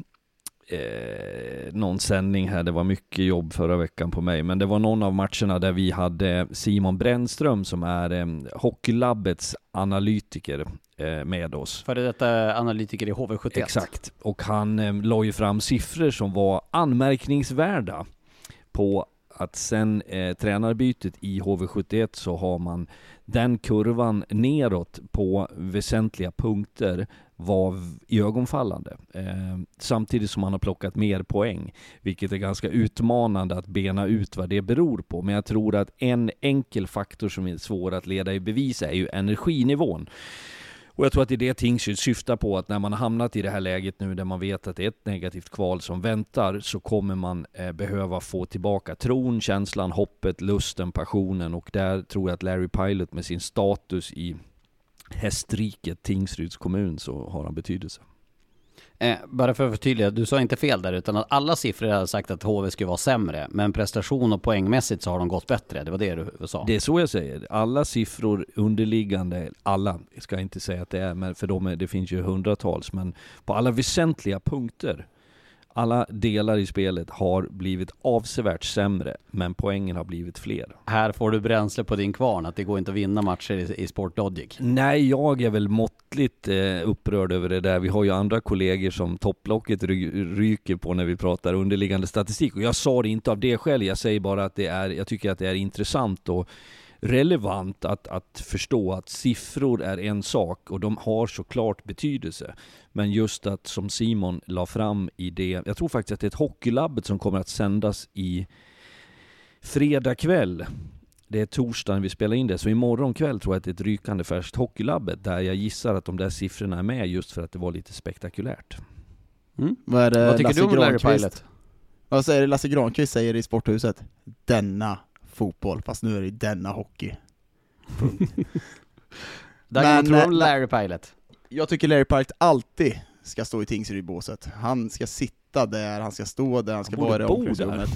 eh, någon sändning här, det var mycket jobb förra veckan på mig, men det var någon av matcherna där vi hade Simon Brännström som är eh, Hockeylabbets analytiker eh, med oss. Före detta analytiker i HV71. Exakt, och han eh, la ju fram siffror som var anmärkningsvärda på att sen eh, tränarbytet i HV71 så har man den kurvan neråt på väsentliga punkter var ögonfallande. Eh, samtidigt som man har plockat mer poäng, vilket är ganska utmanande att bena ut vad det beror på. Men jag tror att en enkel faktor som är svår att leda i bevis är ju energinivån. Och jag tror att det är det Tingsryd syftar på, att när man har hamnat i det här läget nu där man vet att det är ett negativt kval som väntar, så kommer man eh, behöva få tillbaka tron, känslan, hoppet, lusten, passionen och där tror jag att Larry Pilot med sin status i hästriket Tingsryds kommun så har han betydelse. Eh, bara för att förtydliga, du sa inte fel där, utan att alla siffror hade sagt att HV skulle vara sämre, men prestation och poängmässigt så har de gått bättre. Det var det du sa? Det är så jag säger. Alla siffror underliggande, alla ska jag inte säga att det är, men för dem är, det finns ju hundratals, men på alla väsentliga punkter alla delar i spelet har blivit avsevärt sämre, men poängen har blivit fler. Här får du bränsle på din kvarn, att det går inte att vinna matcher i, i Sportlogic. Nej, jag är väl måttligt eh, upprörd över det där. Vi har ju andra kollegor som topplocket ry ryker på när vi pratar underliggande statistik. Och jag sa det inte av det skälet, jag säger bara att det är, jag tycker att det är intressant och relevant att, att förstå att siffror är en sak och de har såklart betydelse. Men just att som Simon la fram i det, jag tror faktiskt att det är ett Hockeylabbet som kommer att sändas i fredag kväll. Det är torsdagen vi spelar in det, så imorgon kväll tror jag att det är ett rykande färskt Hockeylabbet där jag gissar att de där siffrorna är med just för att det var lite spektakulärt. Mm. Vad, Vad tycker Lasse du om Larry Pilot? Vad säger Lasse Granqvist säger i Sporthuset? Denna fotboll, fast nu är det denna hockey. <laughs> Men, tror om Larry Pilot? Jag tycker Larry Pilot alltid ska stå i Tingsryd-båset. Han ska sitta där, han ska stå där, han ska han vara i omklädningsrummet.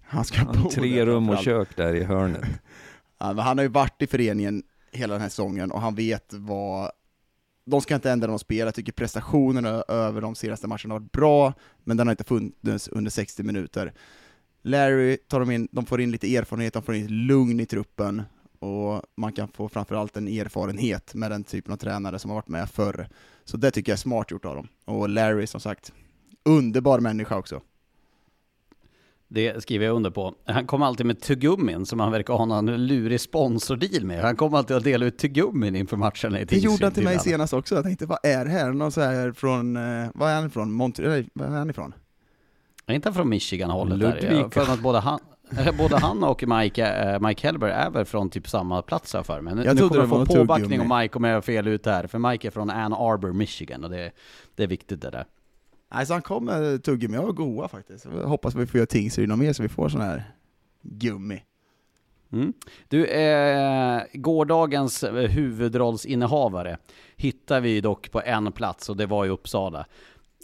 Han ska han bo Tre där, rum och kök där i hörnet. <laughs> Han har ju varit i föreningen hela den här säsongen och han vet vad de ska inte ändra någon spel, jag tycker prestationerna över de senaste matcherna har varit bra, men den har inte funnits under 60 minuter. Larry tar de in, de får in lite erfarenhet, de får in lugn i truppen, och man kan få framförallt en erfarenhet med den typen av tränare som har varit med förr. Så det tycker jag är smart gjort av dem. Och Larry, som sagt, underbar människa också. Det skriver jag under på. Han kommer alltid med tuggummin som han verkar ha någon lurig sponsordeal med. Han kommer alltid att dela ut tuggummin inför matcherna i Det gjorde han till mig senast också. Jag tänkte, vad är det här? Någon så här från, eh, vad är han ifrån? Montreal, vad är han ifrån? Är inte från Michigan-hållet där? Jag för att både han, <laughs> både han och Mike, äh, Mike Hellberg är väl från typ samma plats här för mig. Nu, jag nu kommer jag få påbackning om Mike om jag har fel ut här. För Mike är från Ann Arbor, Michigan och det, det är viktigt det där. Nej, så han kom med tuggummi, jag var goa faktiskt. Jag hoppas vi får göra Tingsryd mer så vi får sån här gummi. Mm. Du, eh, gårdagens huvudrollsinnehavare hittar vi dock på en plats och det var i Uppsala.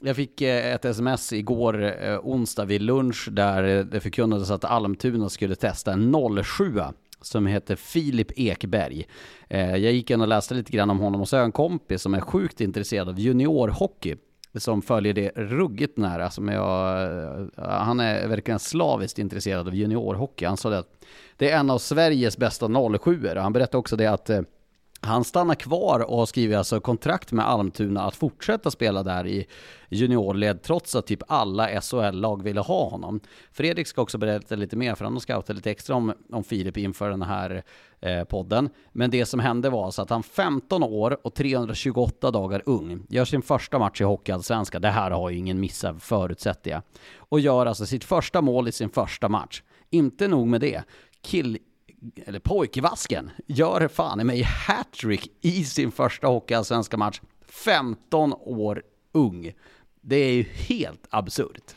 Jag fick eh, ett sms igår eh, onsdag vid lunch där eh, det förkunnades att Almtuna skulle testa en 07 som heter Filip Ekberg. Jag gick in och läste lite grann om honom och så har jag en kompis som är sjukt intresserad av juniorhockey som följer det ruggigt nära. Som jag, han är verkligen slaviskt intresserad av juniorhockey. Han sa det att det är en av Sveriges bästa 07 och Han berättade också det att han stannar kvar och har skrivit alltså kontrakt med Almtuna att fortsätta spela där i juniorled trots att typ alla SHL-lag ville ha honom. Fredrik ska också berätta lite mer för han har scoutat lite extra om, om Filip inför den här eh, podden. Men det som hände var så att han 15 år och 328 dagar ung gör sin första match i Hockeyallsvenskan. Det här har ju ingen missat förutsätter jag. Och gör alltså sitt första mål i sin första match. Inte nog med det. Kill eller pojkvasken, gör fan i mig hattrick i sin första hockeyallsvenska match. 15 år ung. Det är ju helt absurt.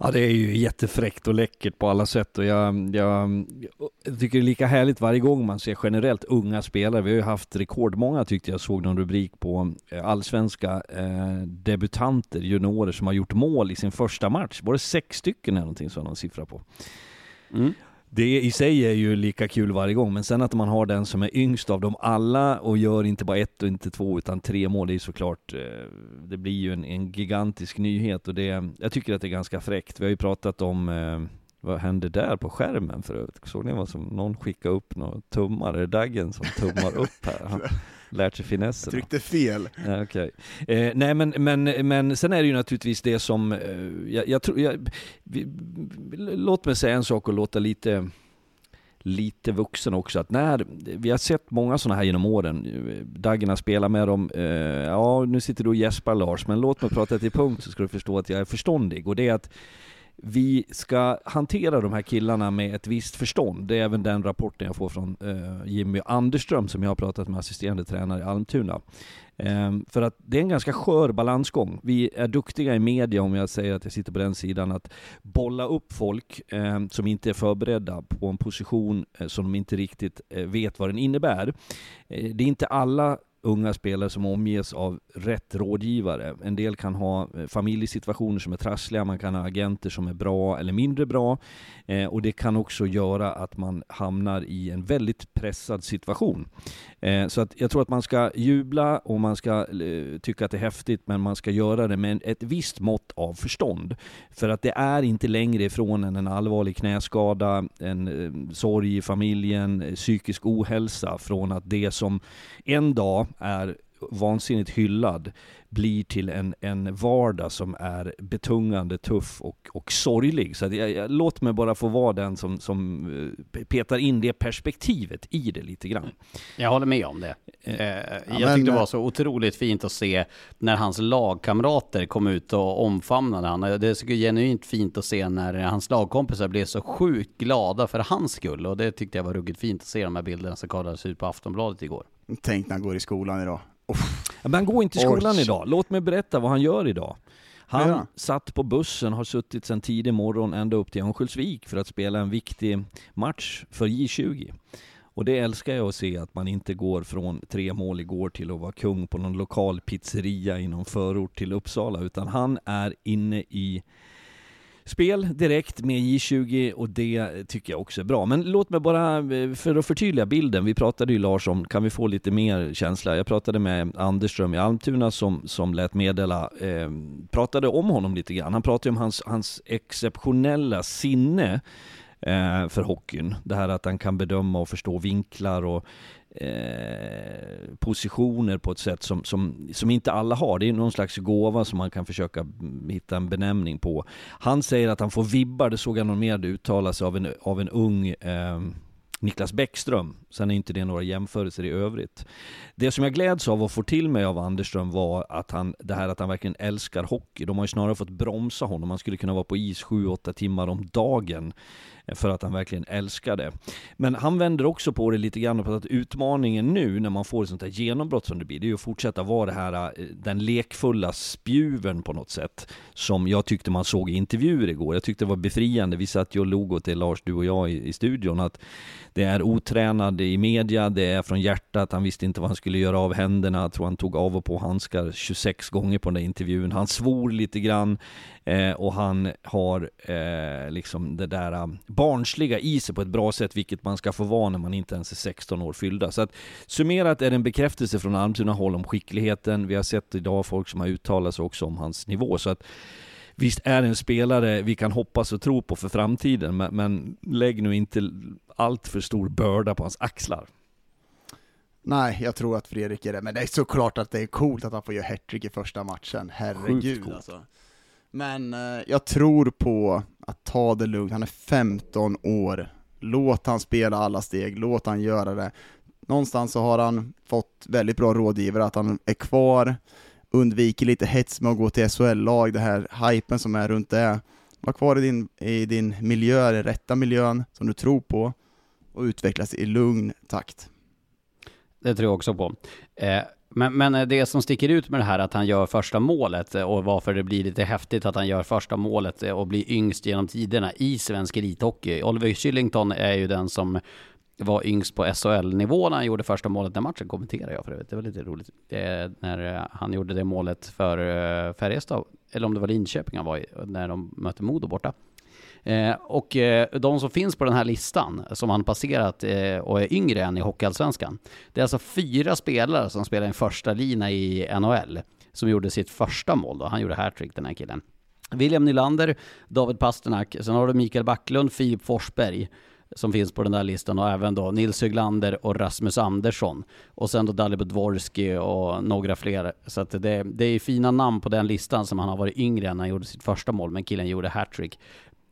Ja det är ju jättefräckt och läckert på alla sätt och jag, jag, jag, tycker det är lika härligt varje gång man ser generellt unga spelare. Vi har ju haft rekordmånga tyckte jag såg någon rubrik på eh, allsvenska eh, debutanter, juniorer som har gjort mål i sin första match. Var det sex stycken eller någonting som någon siffra på. Mm det i sig är ju lika kul varje gång, men sen att man har den som är yngst av dem alla och gör inte bara ett och inte två utan tre mål, det är såklart, eh, det blir ju en, en gigantisk nyhet och det, jag tycker att det är ganska fräckt. Vi har ju pratat om eh, vad hände där på skärmen för övrigt? Såg ni vad som någon skickade upp några tummar? Är det Daggen som tummar upp här? Han <laughs> lärt sig finessen. Tryckte fel. Ja, okay. eh, nej men, men, men sen är det ju naturligtvis det som, eh, jag, jag tror, jag, vi, låt mig säga en sak och låta lite lite vuxen också. Att när, vi har sett många sådana här genom åren. Daggen har spelat med dem. Eh, ja, nu sitter du och gäspar Lars, men låt mig prata till punkt så ska du förstå att jag är förståndig. Och det är att vi ska hantera de här killarna med ett visst förstånd. Det är även den rapporten jag får från eh, Jimmy Anderström som jag har pratat med assisterande tränare i Almtuna. Eh, för att det är en ganska skör balansgång. Vi är duktiga i media, om jag säger att jag sitter på den sidan, att bolla upp folk eh, som inte är förberedda på en position eh, som de inte riktigt eh, vet vad den innebär. Eh, det är inte alla unga spelare som omges av rätt rådgivare. En del kan ha eh, familjesituationer som är trassliga, man kan ha agenter som är bra eller mindre bra. Eh, och det kan också göra att man hamnar i en väldigt pressad situation. Eh, så att jag tror att man ska jubla och man ska eh, tycka att det är häftigt, men man ska göra det med ett visst mått av förstånd. För att det är inte längre ifrån än en allvarlig knäskada, en eh, sorg i familjen, eh, psykisk ohälsa, från att det som en dag är vansinnigt hyllad blir till en, en vardag som är betungande, tuff och, och sorglig. Så jag, jag, låt mig bara få vara den som, som eh, petar in det perspektivet i det lite grann. Jag håller med om det. Eh, jag ja, tyckte det var så otroligt fint att se när hans lagkamrater kom ut och omfamnade honom. Det är så genuint fint att se när hans lagkompisar blev så sjukt glada för hans skull. Och det tyckte jag var ruggigt fint att se de här bilderna som kollades ut på Aftonbladet igår. Tänk när han går i skolan idag. Men han går inte i skolan Orch. idag. Låt mig berätta vad han gör idag. Han ja. satt på bussen, har suttit sedan tidig morgon ända upp till Örnsköldsvik för att spela en viktig match för J20. Och det älskar jag att se, att man inte går från tre mål igår till att vara kung på någon lokal pizzeria i någon förort till Uppsala, utan han är inne i spel direkt med J20 och det tycker jag också är bra. Men låt mig bara, eh, för att förtydliga bilden, vi pratade ju Lars om, kan vi få lite mer känsla? Jag pratade med Anderström i Almtuna som, som lät meddela, eh, pratade om honom lite grann. Han pratade om hans, hans exceptionella sinne eh, för hockeyn. Det här att han kan bedöma och förstå vinklar och Eh, positioner på ett sätt som, som, som inte alla har. Det är någon slags gåva som man kan försöka mm, hitta en benämning på. Han säger att han får vibbar, det såg jag någon mer uttala sig av en, av en ung eh, Niklas Bäckström. Sen är inte det några jämförelser i övrigt. Det som jag gläds av och får till mig av Anderström var att han, det här att han verkligen älskar hockey. De har ju snarare fått bromsa honom. Han skulle kunna vara på is 7-8 timmar om dagen för att han verkligen älskar det. Men han vänder också på det lite grann på att utmaningen nu när man får ett sånt här genombrott som det blir, det är ju att fortsätta vara det här, eh, den lekfulla spjuven på något sätt, som jag tyckte man såg i intervjuer igår. Jag tyckte det var befriande. Vi satt ju och log åt det, Lars, du och jag i, i studion, att det är otränad i media, det är från hjärtat, han visste inte vad han skulle göra av händerna, jag tror han tog av och på handskar 26 gånger på den där intervjun. Han svor lite grann eh, och han har eh, liksom det där uh, barnsliga i sig på ett bra sätt, vilket man ska få vara när man inte ens är 16 år fyllda. Så att summerat är det en bekräftelse från Almtuna håll om skickligheten. Vi har sett idag folk som har uttalat sig också om hans nivå. Så att Visst är det en spelare vi kan hoppas och tro på för framtiden, men, men lägg nu inte allt för stor börda på hans axlar. Nej, jag tror att Fredrik är det, men det är såklart att det är coolt att han får göra hattrick i första matchen, herregud alltså. Men eh, jag tror på att ta det lugnt, han är 15 år, låt han spela alla steg, låt han göra det. Någonstans så har han fått väldigt bra rådgivare, att han är kvar, undviker lite hets med att gå till SHL-lag, det här hypen som är runt det. Var kvar i din, i din miljö, den rätta miljön som du tror på, och utvecklas i lugn takt. Det tror jag också på. Eh, men, men eh, det som sticker ut med det här att han gör första målet eh, och varför det blir lite häftigt att han gör första målet eh, och blir yngst genom tiderna i svensk elithockey. Oliver Kylington är ju den som var yngst på SHL-nivå när han gjorde första målet. Den matchen kommenterade jag för övrigt. Det var lite roligt. Det, när han gjorde det målet för Färjestad, eller om det var Linköping han var i, när de mötte Modo borta. Eh, och eh, de som finns på den här listan, som han passerat eh, och är yngre än i Hockeyallsvenskan, det är alltså fyra spelare som spelar en första lina i NHL, som gjorde sitt första mål då. Han gjorde hattrick den här killen. William Nylander, David Pasternak, sen har du Mikael Backlund, Filip Forsberg, som finns på den där listan och även då Nils Höglander och Rasmus Andersson. Och sen då Dalibor Dvorsky och några fler. Så att det, det är fina namn på den listan som han har varit yngre än när han gjorde sitt första mål, men killen gjorde hattrick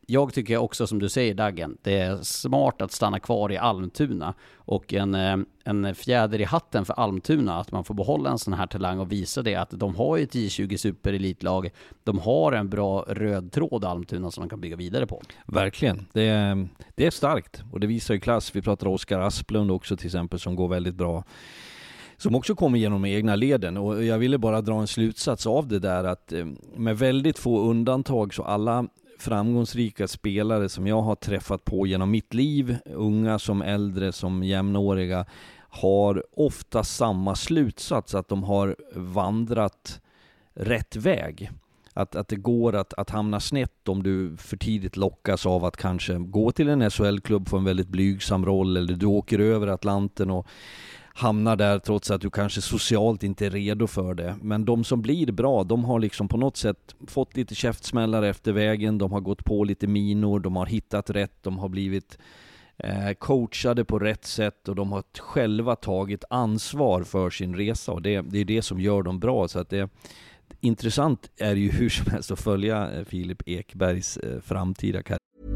jag tycker också som du säger Daggen, det är smart att stanna kvar i Almtuna och en, eh, en fjäder i hatten för Almtuna att man får behålla en sån här talang och visa det att de har ju ett J20 superelitlag. De har en bra röd tråd Almtuna som man kan bygga vidare på. Verkligen. Det är, det är starkt och det visar ju klass. Vi pratar Oskar Asplund också till exempel som går väldigt bra som också kommer genom egna leden. Och jag ville bara dra en slutsats av det där att eh, med väldigt få undantag så alla framgångsrika spelare som jag har träffat på genom mitt liv, unga som äldre som jämnåriga, har ofta samma slutsats, att de har vandrat rätt väg. Att, att det går att, att hamna snett om du för tidigt lockas av att kanske gå till en SHL-klubb, få en väldigt blygsam roll, eller du åker över Atlanten och hamnar där trots att du kanske socialt inte är redo för det. Men de som blir bra, de har liksom på något sätt fått lite käftsmällar efter vägen, de har gått på lite minor, de har hittat rätt, de har blivit eh, coachade på rätt sätt och de har själva tagit ansvar för sin resa och det, det är det som gör dem bra. Så att det, intressant är ju hur som helst att följa eh, Filip Ekbergs eh, framtida karriär.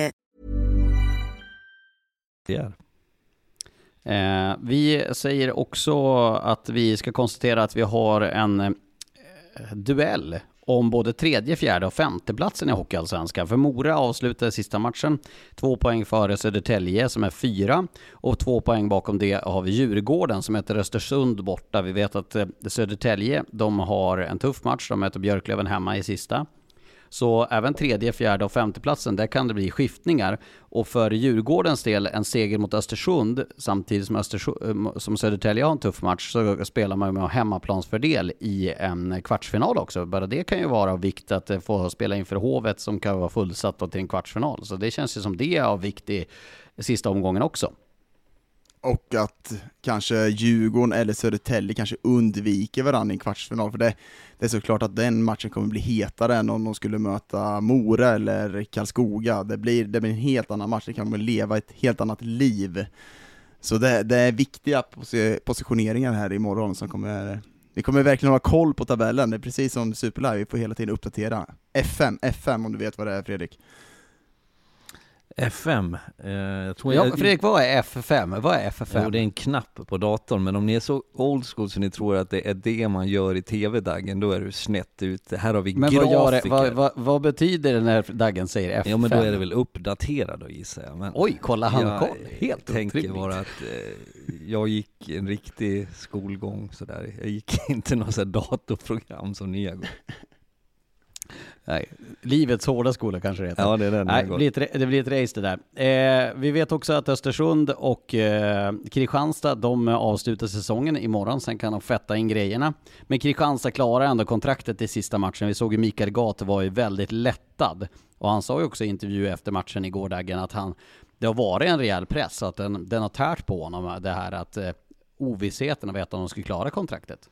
Det är. Eh, vi säger också att vi ska konstatera att vi har en eh, duell om både tredje, fjärde och femte platsen i Hockeyallsvenskan. För Mora avslutade sista matchen två poäng före Södertälje som är fyra och två poäng bakom det har vi Djurgården som heter Östersund borta. Vi vet att eh, Södertälje, de har en tuff match. De möter Björklöven hemma i sista. Så även tredje, fjärde och femteplatsen, där kan det bli skiftningar. Och för Djurgårdens del, en seger mot Östersund, samtidigt som, Östersund, eh, som Södertälje har en tuff match, så spelar man med hemmaplansfördel i en kvartsfinal också. Bara det kan ju vara av vikt att eh, få spela inför Hovet som kan vara fullsatt till en kvartsfinal. Så det känns ju som det är av vikt i sista omgången också. Och att kanske Djurgården eller Södertälje kanske undviker varandra i en kvartsfinal, för det, det är såklart att den matchen kommer bli hetare än om de skulle möta Mora eller Karlskoga. Det blir, det blir en helt annan match, det kan leva ett helt annat liv. Så det, det är viktiga positioneringar här imorgon som kommer vi kommer verkligen ha koll på tabellen, det är precis som Superlive, vi får hela tiden uppdatera. FM, FM om du vet vad det är Fredrik? FM. Eh, jag tror ja, jag, Fredrik, vad är F5? Vad är F5? Jo, det är en knapp på datorn, men om ni är så old school så ni tror att det är det man gör i tv-daggen, då är du snett ute. Här har vi men grafiker. Vad, det, vad, vad, vad, betyder det när daggen säger F5? Ja, men då är det väl uppdaterad då gissar jag. Men Oj, kolla han har koll. Helt Jag tänker bara att eh, jag gick en riktig skolgång sådär. Jag gick <laughs> inte något datorprogram som ni har gått. Nej, livets hårda skola kanske det heter. Ja, det är den. Nej, det blir, ett, det blir ett race det där. Eh, vi vet också att Östersund och eh, Kristianstad, de avslutar säsongen imorgon, sen kan de fetta in grejerna. Men Kristianstad klarar ändå kontraktet i sista matchen. Vi såg ju Mikael Gate var ju väldigt lättad. Och han sa ju också i intervju efter matchen igår dagen att han, det har varit en rejäl press, att den, den har tärt på honom, det här att eh, ovissheten av att de skulle klara kontraktet.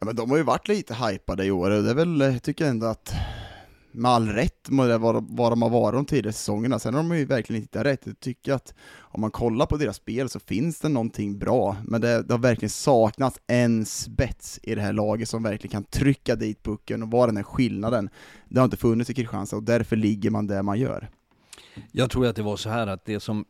Ja men de har ju varit lite hypade i år och det är väl, jag tycker ändå att med all rätt med det vad de har varit de tidigare säsongerna. Sen har de ju verkligen inte hittat rätt. Jag tycker att om man kollar på deras spel så finns det någonting bra, men det, det har verkligen saknats en spets i det här laget som verkligen kan trycka dit pucken och vara den här skillnaden. Det har inte funnits i Kristianstad och därför ligger man där man gör. Jag tror att det var så här att det som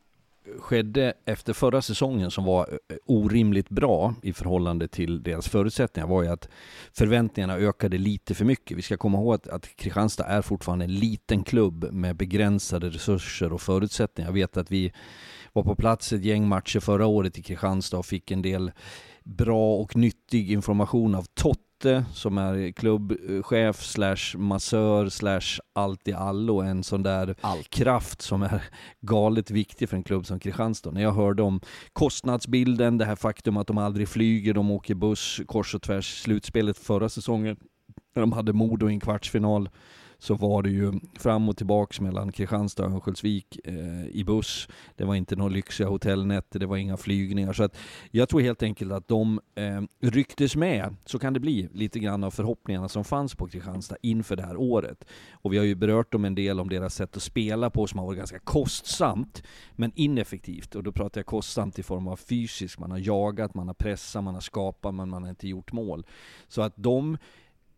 skedde efter förra säsongen som var eh, orimligt bra i förhållande till deras förutsättningar var ju att förväntningarna ökade lite för mycket. Vi ska komma ihåg att, att Kristianstad är fortfarande en liten klubb med begränsade resurser och förutsättningar. Jag vet att vi var på plats ett gäng matcher förra året i Kristianstad och fick en del bra och nyttig information av Tott Lotte som är klubbchef slash massör slash allt i allo, en sån där allt. kraft som är galet viktig för en klubb som Kristianstad. När jag hörde om kostnadsbilden, det här faktum att de aldrig flyger, de åker buss kors och tvärs, slutspelet förra säsongen när de hade Modo i en kvartsfinal så var det ju fram och tillbaks mellan Kristianstad och Örnsköldsvik eh, i buss. Det var inte några lyxiga hotellnätter, det var inga flygningar. Så att jag tror helt enkelt att de eh, rycktes med, så kan det bli, lite grann av förhoppningarna som fanns på Kristianstad inför det här året. Och vi har ju berört dem en del om deras sätt att spela på som har varit ganska kostsamt, men ineffektivt. Och då pratar jag kostsamt i form av fysiskt, man har jagat, man har pressat, man har skapat, men man har inte gjort mål. Så att de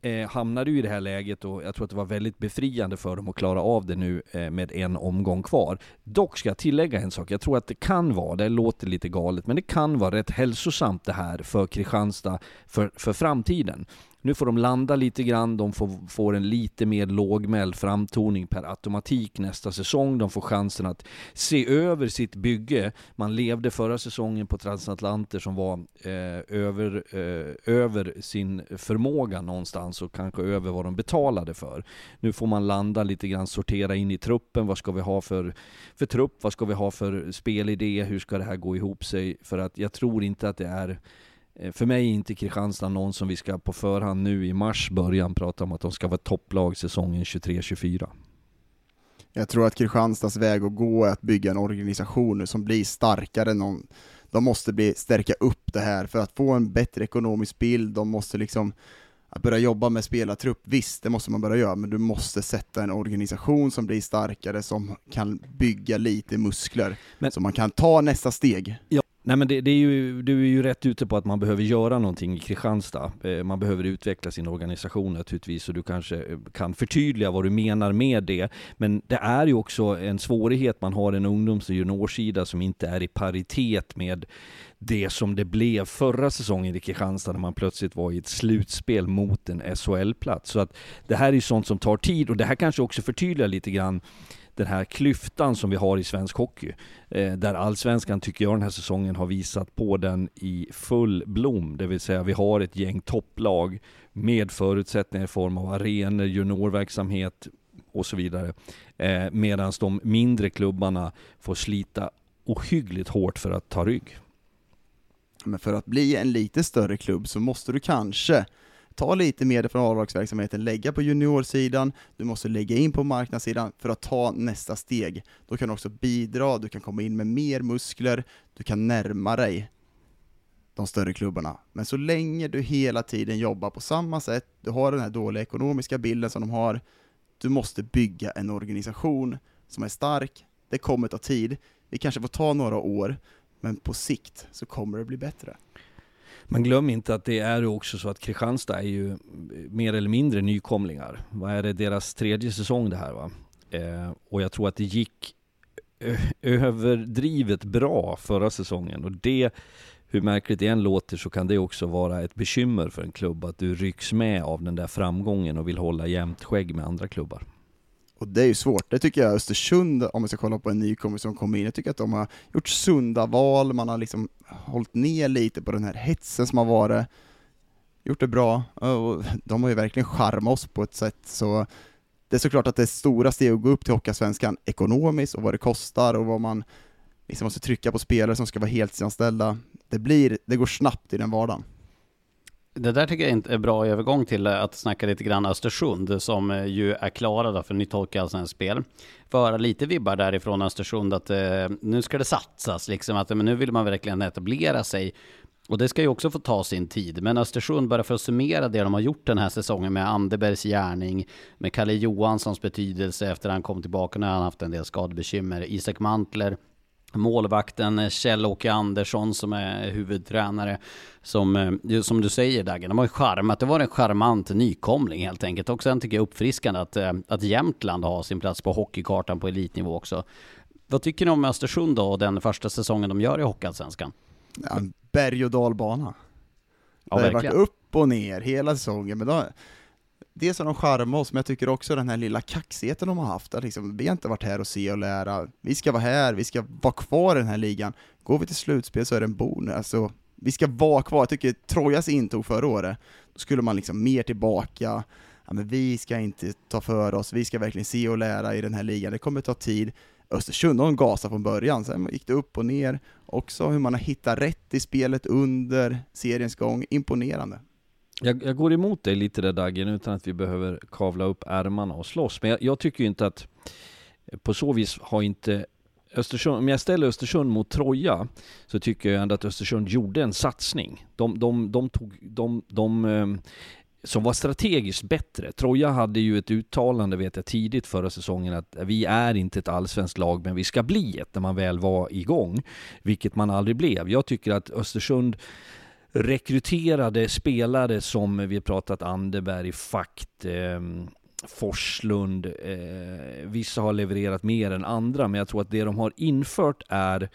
eh, hamnade ju i det här läget och jag tror att det var väldigt befriande för dem att klara av det nu eh, med en omgång kvar. Dock ska jag tillägga en sak, jag tror att det kan vara, det låter lite galet, men det kan vara rätt hälsosamt det här för Kristianstad för, för framtiden. Nu får de landa lite grann, de får, får en lite mer lågmäld framtoning per automatik nästa säsong. De får chansen att se över sitt bygge. Man levde förra säsongen på transatlanter som var eh, över, eh, över sin förmåga någonstans och kanske över vad de betalade för. Nu får man landa lite grann, sortera in i truppen. Vad ska vi ha för, för trupp? Vad ska vi ha för spelidé? Hur ska det här gå ihop sig? För att jag tror inte att det är för mig är inte Kristianstad någon som vi ska på förhand nu i mars början prata om att de ska vara topplag säsongen 23-24. Jag tror att Kristianstads väg att gå är att bygga en organisation som blir starkare än någon. De måste bli, stärka upp det här för att få en bättre ekonomisk bild, de måste liksom att börja jobba med spelartrupp, visst det måste man börja göra, men du måste sätta en organisation som blir starkare, som kan bygga lite muskler, Men- så man kan ta nästa steg. Nej men det, det är ju, du är ju rätt ute på att man behöver göra någonting i Kristianstad. Eh, man behöver utveckla sin organisation naturligtvis och du kanske eh, kan förtydliga vad du menar med det. Men det är ju också en svårighet, man har en ungdoms och juniorsida som inte är i paritet med det som det blev förra säsongen i Kristianstad när man plötsligt var i ett slutspel mot en SHL-plats. Så att det här är ju sånt som tar tid och det här kanske också förtydligar lite grann den här klyftan som vi har i svensk hockey. Eh, där allsvenskan tycker jag den här säsongen har visat på den i full blom. Det vill säga vi har ett gäng topplag med förutsättningar i form av arenor, juniorverksamhet och så vidare. Eh, Medan de mindre klubbarna får slita ohyggligt hårt för att ta rygg. Men för att bli en lite större klubb så måste du kanske ta lite medel från avdragsverksamheten, lägga på juniorsidan, du måste lägga in på marknadssidan för att ta nästa steg. Då kan du också bidra, du kan komma in med mer muskler, du kan närma dig de större klubbarna. Men så länge du hela tiden jobbar på samma sätt, du har den här dåliga ekonomiska bilden som de har, du måste bygga en organisation som är stark, det kommer ta tid, vi kanske får ta några år, men på sikt så kommer det bli bättre. Men glöm inte att det är också så att Kristianstad är ju mer eller mindre nykomlingar. Vad är det, deras tredje säsong det här va? Eh, och jag tror att det gick överdrivet bra förra säsongen och det, hur märkligt det än låter så kan det också vara ett bekymmer för en klubb att du rycks med av den där framgången och vill hålla jämnt skägg med andra klubbar. Och det är ju svårt, det tycker jag Östersund, om vi ska kolla på en nykomling som kom in, jag tycker att de har gjort sunda val, man har liksom hållit ner lite på den här hetsen som har varit, gjort det bra, och de har ju verkligen charmat oss på ett sätt så det är såklart att det är stora steg att gå upp till Hockeyallsvenskan ekonomiskt och vad det kostar och vad man liksom måste trycka på spelare som ska vara heltidsanställda. Det blir, det går snabbt i den vardagen. Det där tycker jag inte är bra övergång till att snacka lite grann Östersund som eh, ju är klara då för nytt hockeyallsvenskt spel. Få höra lite vibbar därifrån Östersund att eh, nu ska det satsas liksom, att men nu vill man verkligen etablera sig. Och det ska ju också få ta sin tid. Men Östersund, bara för att summera det de har gjort den här säsongen med Anderbergs gärning, med Kalle Johanssons betydelse efter han kom tillbaka när han haft en del skadebekymmer, Isak Mantler, målvakten Kjell-Åke Andersson som är huvudtränare. Som, eh, som du säger Dagen, de har ju charmat. Det var en charmant nykomling helt enkelt. Och sen tycker jag uppfriskande att, eh, att Jämtland har sin plats på hockeykartan på elitnivå också. Vad tycker ni om Östersund då och den första säsongen de gör i Hockeyallsvenskan? Ja, berg och dalbana. Ja, det har varit upp och ner hela säsongen, men då, dels har de charmat oss, men jag tycker också den här lilla kaxigheten de har haft, att liksom, vi har inte varit här och se och lära, vi ska vara här, vi ska vara kvar i den här ligan. Går vi till slutspel så är det en bonus, alltså, vi ska vara kvar. Jag tycker Trojas intog förra året, då skulle man liksom mer tillbaka, ja, men vi ska inte ta för oss, vi ska verkligen se och lära i den här ligan, det kommer ta tid. Östersund, de gasade från början, sen gick det upp och ner. Också hur man har hittat rätt i spelet under seriens gång, imponerande. Jag, jag går emot dig lite där Dagen utan att vi behöver kavla upp ärmarna och slåss. Men jag, jag tycker ju inte att på så vis har inte Östersund, om jag ställer Östersund mot Troja så tycker jag ändå att Östersund gjorde en satsning. De, de, de tog, de, de, ehm, som var strategiskt bättre. Troja hade ju ett uttalande vet jag tidigt förra säsongen att vi är inte ett allsvenskt lag men vi ska bli ett när man väl var igång. Vilket man aldrig blev. Jag tycker att Östersund rekryterade spelare som vi pratat Anderberg, Fakt, eh, Forslund. Eh, vissa har levererat mer än andra, men jag tror att det de har infört är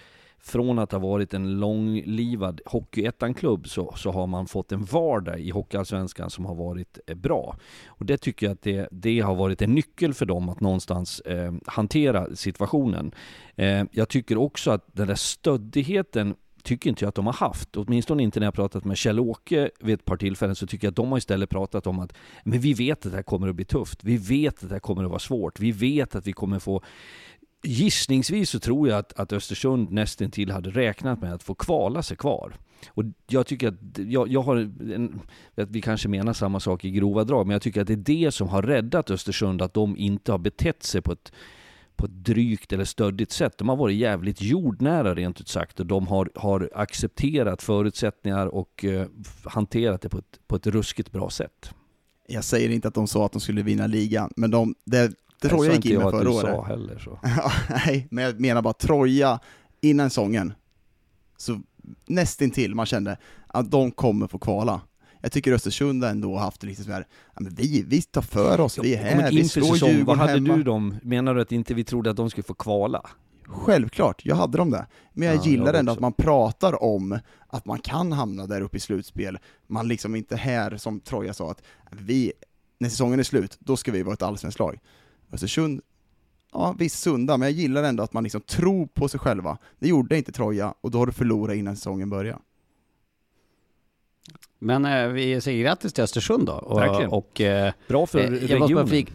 från att ha varit en långlivad Hockeyettan-klubb så, så har man fått en vardag i Hockeyallsvenskan som har varit eh, bra. Och det tycker jag att det, det har varit en nyckel för dem att någonstans eh, hantera situationen. Eh, jag tycker också att den där stöddigheten tycker inte jag att de har haft. Åtminstone inte när jag pratat med Kjell-Åke vid ett par tillfällen så tycker jag att de har istället pratat om att men vi vet att det här kommer att bli tufft. Vi vet att det här kommer att vara svårt. Vi vet att vi kommer få Gissningsvis så tror jag att, att Östersund nästintill hade räknat med att få kvala sig kvar. Och jag tycker att, jag, jag har en, att vi kanske menar samma sak i grova drag, men jag tycker att det är det som har räddat Östersund, att de inte har betett sig på ett på ett drygt eller stöddigt sätt. De har varit jävligt jordnära rent ut sagt och de har, har accepterat förutsättningar och eh, hanterat det på ett, på ett ruskigt bra sätt. Jag säger inte att de sa att de skulle vinna ligan, men de, det, Troja gick in med förra året. Sa heller, så. <laughs> Nej, men jag menar bara Troja, innan säsongen, så nästintill man kände att de kommer få kvala. Jag tycker Östersund ändå har haft lite sådär, ja, men vi, vi tar för oss, vi är här, men vi slår säsong, Djurgården Vad hade hemma. du dem, menar du att inte vi trodde att de skulle få kvala? Självklart, jag hade dem det. Men jag ja, gillar jag ändå att man pratar om att man kan hamna där uppe i slutspel. Man liksom inte här, som Troja sa, att vi, när säsongen är slut, då ska vi vara ett allsvenskt lag. Östersund, ja visst sunda, men jag gillar ändå att man liksom tror på sig själva. Det gjorde inte Troja, och då har du förlorat innan säsongen börjar. Men eh, vi säger grattis till Östersund då. Och, Verkligen. Och, eh, Bra för eh, regionen.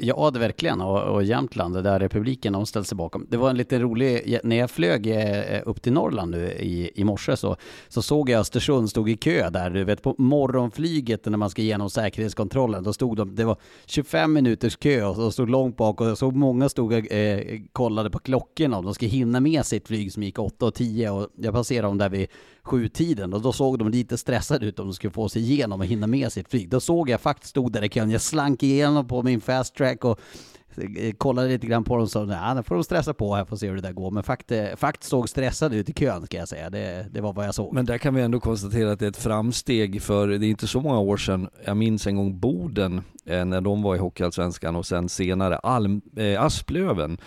Ja, det verkligen. Och, och Jämtland, där republiken, de ställde sig bakom. Det var en lite rolig, när jag flög eh, upp till Norrland nu i, i morse så, så såg jag Östersund stod i kö där, du vet på morgonflyget när man ska igenom säkerhetskontrollen. Då stod de, det var 25 minuters kö och de stod långt bak och jag såg många stod och eh, kollade på klockorna om de ska hinna med sitt flyg som gick 8 och 10 och jag passerade dem där vid sjutiden och då såg de lite stressade ut om de skulle få sig igenom och hinna med sitt flyg. Då såg jag faktiskt stod där i kön, jag slank igenom på min fast track och eh, kollade lite grann på dem och sa nej, nu får de stressa på här, får se hur det där går. Men faktiskt eh, fakt såg stressad ut i kön ska jag säga. Det, det var vad jag såg. Men där kan vi ändå konstatera att det är ett framsteg för det är inte så många år sedan, jag minns en gång Boden, eh, när de var i Hockeyallsvenskan och sen senare Alm, eh, Asplöven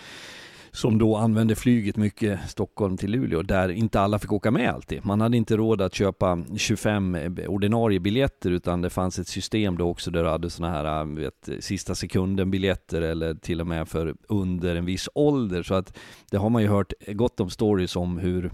som då använde flyget mycket Stockholm till Luleå, där inte alla fick åka med alltid. Man hade inte råd att köpa 25 eh, ordinarie biljetter, utan det fanns ett system då också där du hade sådana här eh, vet, sista sekunden biljetter eller till och med för under en viss ålder. Så att det har man ju hört gott om stories om hur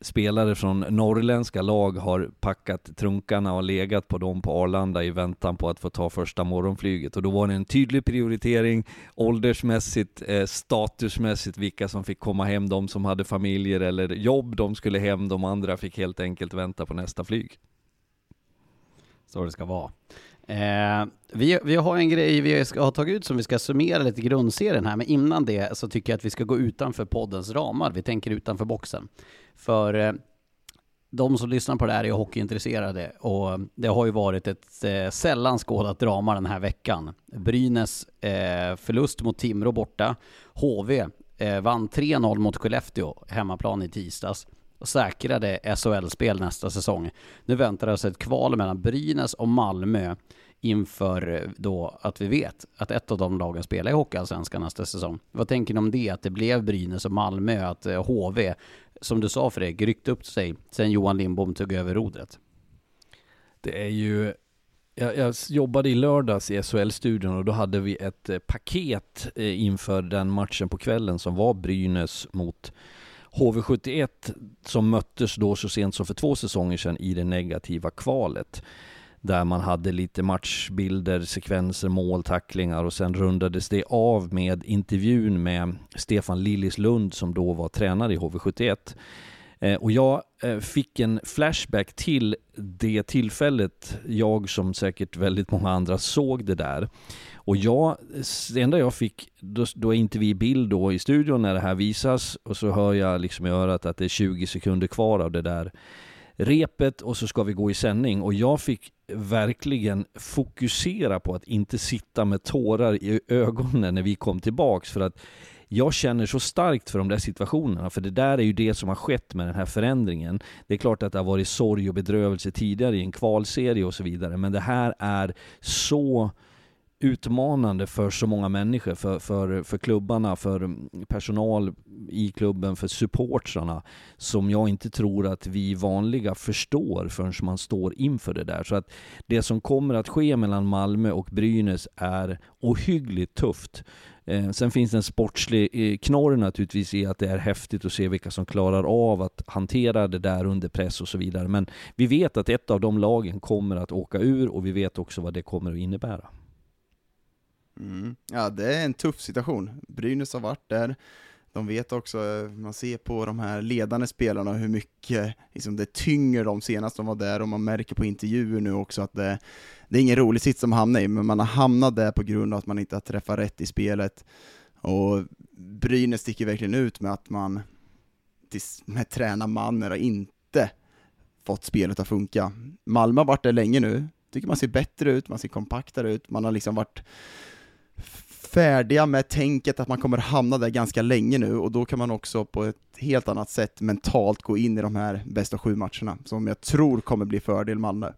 spelare från norrländska lag har packat trunkarna och legat på dem på Arlanda i väntan på att få ta första morgonflyget. Och då var det en tydlig prioritering åldersmässigt, eh, statusmässigt, vilka som fick komma hem, de som hade familjer eller jobb, de skulle hem, de andra fick helt enkelt vänta på nästa flyg. Så det ska vara. Eh, vi, vi har en grej vi ska ha tagit ut som vi ska summera lite grundserien här, men innan det så tycker jag att vi ska gå utanför poddens ramar. Vi tänker utanför boxen. För eh, de som lyssnar på det här är hockeyintresserade och det har ju varit ett eh, sällan skådat drama den här veckan. Brynäs eh, förlust mot Timrå borta. HV eh, vann 3-0 mot Skellefteå, hemmaplan i tisdags och säkrade SHL-spel nästa säsong. Nu väntar alltså ett kval mellan Brynäs och Malmö inför eh, då att vi vet att ett av de lagen spelar i Hockeyallsvenskan nästa säsong. Vad tänker ni om det? Att det blev Brynäs och Malmö, att eh, HV, som du sa Fredrik, ryckte upp sig sen Johan Lindbom tog över rodret? Det är ju jag, jag, jobbade i lördags i SHL-studion och då hade vi ett eh, paket inför den matchen på kvällen som var Brynäs mot HV71 som möttes då så sent som för två säsonger sedan i det negativa kvalet där man hade lite matchbilder, sekvenser, mål, tacklingar och sen rundades det av med intervjun med Stefan Lillislund som då var tränare i HV71. Eh, och jag eh, fick en flashback till det tillfället, jag som säkert väldigt många andra såg det där. Och jag, det enda jag fick, då, då är inte vi i bild då i studion när det här visas och så hör jag liksom i örat att det är 20 sekunder kvar av det där repet och så ska vi gå i sändning. Och jag fick verkligen fokusera på att inte sitta med tårar i ögonen när vi kom tillbaks. För att jag känner så starkt för de där situationerna, för det där är ju det som har skett med den här förändringen. Det är klart att det har varit sorg och bedrövelse tidigare i en kvalserie och så vidare, men det här är så utmanande för så många människor, för, för, för klubbarna, för personal i klubben, för supportrarna, som jag inte tror att vi vanliga förstår förrän man står inför det där. Så att det som kommer att ske mellan Malmö och Brynäs är ohyggligt tufft. Eh, sen finns det en sportslig eh, knorr naturligtvis i att det är häftigt att se vilka som klarar av att hantera det där under press och så vidare. Men vi vet att ett av de lagen kommer att åka ur och vi vet också vad det kommer att innebära. Mm. Ja, det är en tuff situation. Brynäs har varit där. De vet också, man ser på de här ledande spelarna hur mycket liksom, det tynger dem senast de var där och man märker på intervjuer nu också att det, det är ingen rolig sits de hamnar i, men man har hamnat där på grund av att man inte har träffat rätt i spelet. Och Brynäs sticker verkligen ut med att man med tränarmannen har inte fått spelet att funka. Malmö har varit där länge nu, tycker man ser bättre ut, man ser kompaktare ut, man har liksom varit färdiga med tänket att man kommer hamna där ganska länge nu och då kan man också på ett helt annat sätt mentalt gå in i de här bästa sju matcherna som jag tror kommer bli fördel Malmö.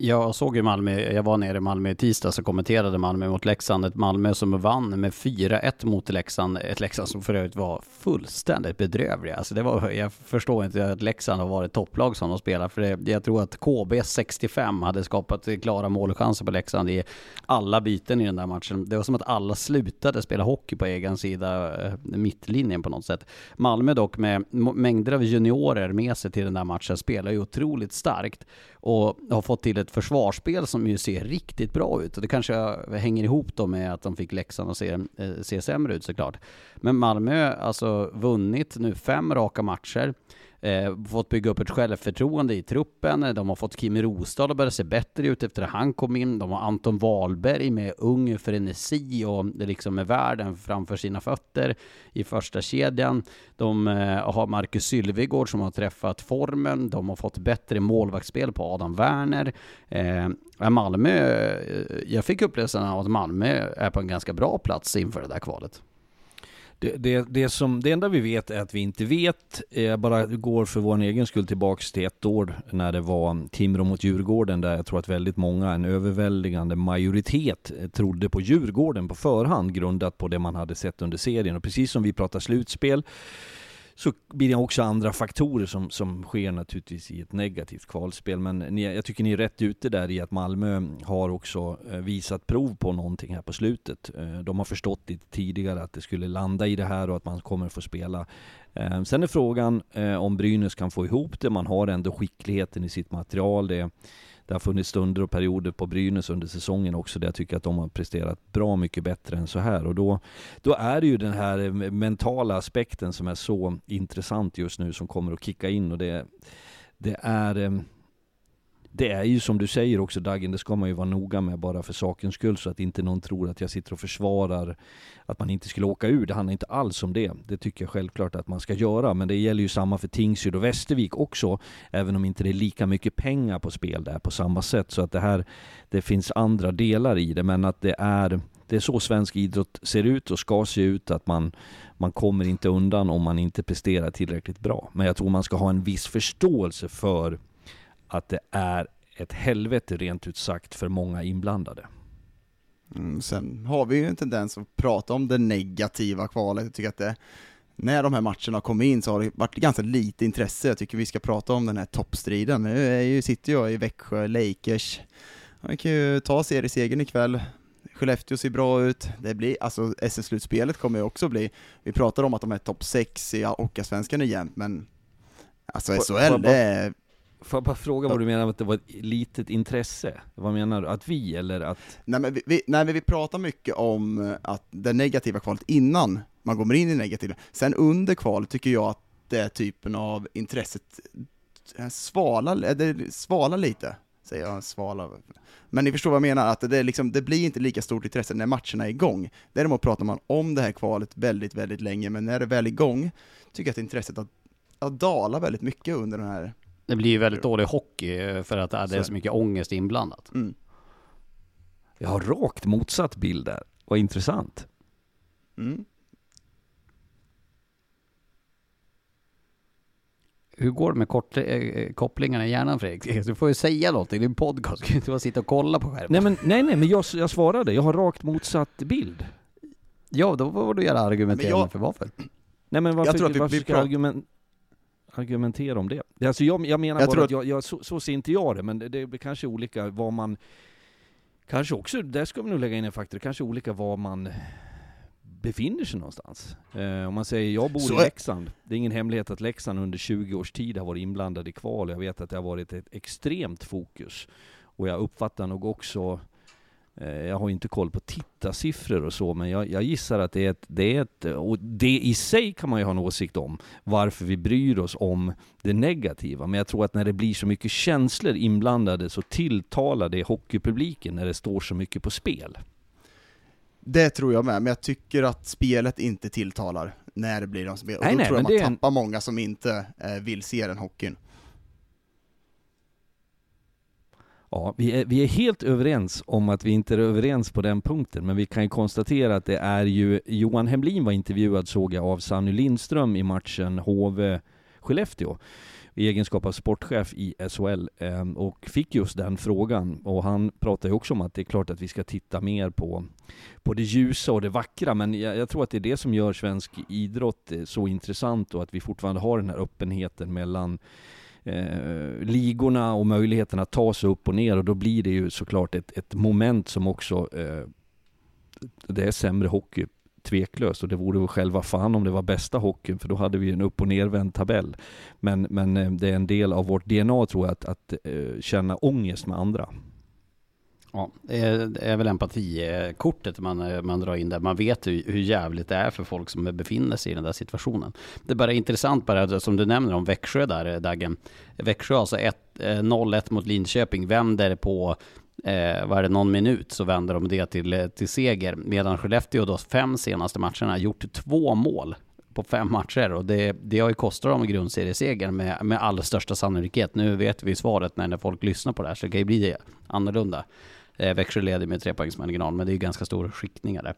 Jag såg ju Malmö, jag var nere i Malmö i tisdags och kommenterade Malmö mot Leksand. Ett Malmö som vann med 4-1 mot Leksand. Ett Leksand som för övrigt var fullständigt bedrövliga. Alltså det var, jag förstår inte att Leksand har varit topplag som de spelar. För det, jag tror att KB 65 hade skapat klara målchanser på Leksand i alla byten i den där matchen. Det var som att alla slutade spela hockey på egen sida, eh, mittlinjen på något sätt. Malmö dock med mängder av juniorer med sig till den där matchen spelar ju otroligt starkt och har fått till ett försvarsspel som ju ser riktigt bra ut. Och det kanske hänger ihop då med att de fick Leksand att se, eh, se sämre ut såklart. Men Malmö, alltså vunnit nu fem raka matcher. Eh, fått bygga upp ett självförtroende i truppen. De har fått Kim Rostad att börja se bättre ut efter att han kom in. De har Anton Wahlberg med ung frenesi och liksom med världen framför sina fötter i första kedjan. De eh, har Marcus Sylvegård som har träffat formen. De har fått bättre målvaktsspel på Adam Werner. Eh, Malmö, eh, jag fick upplevelsen av att Malmö är på en ganska bra plats inför det där kvalet. Det, det, det, som, det enda vi vet är att vi inte vet. Jag bara går för vår egen skull tillbaks till ett år när det var Timrå mot Djurgården där jag tror att väldigt många, en överväldigande majoritet, eh, trodde på Djurgården på förhand grundat på det man hade sett under serien. Och precis som vi pratar slutspel så blir det också andra faktorer som, som sker naturligtvis i ett negativt kvalspel. Men ni, jag tycker ni är rätt ute där i att Malmö har också eh, visat prov på någonting här på slutet. Eh, de har förstått lite tidigare att det skulle landa i det här och att man kommer få spela. Eh, sen är frågan om Brynäs kan få ihop det. Man har ändå skickligheten i sitt material. Det det har funnits stunder och perioder på Brynäs under säsongen också där jag tycker att de har presterat bra mycket bättre än så här. Och då, då är det ju den här eh, mentala aspekten som är så intressant just nu som kommer att kicka in och det, det är eh, det är ju som du säger också Dagen, det ska man ju vara noga med bara för sakens skull så att inte någon tror att jag sitter och försvarar att man inte skulle åka ur. Det handlar inte alls om det. Det tycker jag självklart att man ska göra. Men det gäller ju samma för Tingsryd och Västervik också. Även om inte det är lika mycket pengar på spel där på samma sätt. Så att det här, det finns andra delar i det. Men att det är, det är så svensk idrott ser ut och ska se ut. Att man, man kommer inte undan om man inte presterar tillräckligt bra. Men jag tror man ska ha en viss förståelse för att det är ett helvete rent ut sagt för många inblandade. Mm, sen har vi ju en tendens att prata om det negativa kvalet, jag tycker att det när de här matcherna kom in så har det varit ganska lite intresse, jag tycker vi ska prata om den här toppstriden. Nu är ju, sitter jag i Växjö, Lakers, man kan ju ta seriesegern ikväll, Skellefteå ser bra ut, det blir, alltså SS-slutspelet kommer ju också bli, vi pratar om att de är topp 6 i Hockeyallsvenskan är jämnt, men alltså SHL, det är Får jag bara fråga vad du menar med att det var ett litet intresse? Vad menar du? Att vi, eller att... Nej men vi, vi, nej, men vi pratar mycket om eh, att det negativa kvalet innan man kommer in i negativa. Sen under kvalet tycker jag att det typen av intresset eh, svalar, eh, det svalar lite, säger jag, svala. Men ni förstår vad jag menar, att det, liksom, det blir inte lika stort intresse när matcherna är igång. Däremot pratar man om det här kvalet väldigt, väldigt länge, men när det är väl är igång, tycker jag att intresset att, att dala väldigt mycket under den här det blir ju väldigt dålig hockey eh, för att det är så mycket ångest inblandat. Mm. Jag har rakt motsatt bild där. Vad intressant. Mm. Hur går det med kort, äh, kopplingarna i hjärnan Fredrik? <laughs> Du får ju säga någonting, det är en podcast, <laughs> du kan inte bara sitta och kolla på skärmen. Nej men, nej, nej, men jag, jag svarade, jag har rakt motsatt bild. Ja, då får du göra argumenteringen för varför. Nej men varför, jag tror att vi, varför ska argument, argumentera om det. Alltså jag, jag menar jag bara att, jag, jag, så, så ser inte jag det, men det, det är kanske olika vad man... Kanske också, där ska vi nog lägga in en faktor, kanske olika var man befinner sig någonstans. Eh, om man säger, jag bor så i Leksand. Det är ingen hemlighet att Leksand under 20 års tid har varit inblandad i kval. Jag vet att det har varit ett extremt fokus. Och jag uppfattar nog också jag har inte koll på tittarsiffror och så, men jag, jag, gissar att det är, ett, det är ett... Och det i sig kan man ju ha en åsikt om, varför vi bryr oss om det negativa. Men jag tror att när det blir så mycket känslor inblandade så tilltalar det hockeypubliken när det står så mycket på spel. Det tror jag med, men jag tycker att spelet inte tilltalar när det blir de spel. Och Nej, då nej, tror jag man det är en- tappar många som inte eh, vill se den hockeyn. Ja, vi är, vi är helt överens om att vi inte är överens på den punkten, men vi kan ju konstatera att det är ju, Johan Hemlin var intervjuad såg jag av Sanny Lindström i matchen HV-Skellefteå i egenskap av sportchef i SHL ehm, och fick just den frågan. Och han pratade ju också om att det är klart att vi ska titta mer på, på det ljusa och det vackra, men jag, jag tror att det är det som gör svensk idrott eh, så intressant och att vi fortfarande har den här öppenheten mellan eh, ligorna och möjligheten att ta sig upp och ner och då blir det ju såklart ett, ett moment som också eh, det är sämre hockey tveklöst och det vore väl själva fan om det var bästa hockeyn för då hade vi en upp och nervänd tabell. Men, men eh, det är en del av vårt DNA tror jag att, att eh, känna ångest med andra. Ja, det är, väl empatikortet man, eh, man drar in där. Man vet hur, hur jävligt det är för folk som befinner sig i den där situationen. Det är bara intressant bara som du nämner om Växjö där, eh, Dagen. Växjö alltså 0-1 eh, mot Linköping, vänder på eh, vad är det, någon minut så vänder de det till, till seger. Medan Skellefteå då fem senaste matcherna gjort två mål på fem matcher och det, det har ju kostat dem grundseriesegern med, med allra största sannolikhet. Nu vet vi svaret när, när folk lyssnar på det här så det kan ju bli det annorlunda. Eh, Växjö leder med tre poängs marginal men det är ju ganska stor skiktningar där.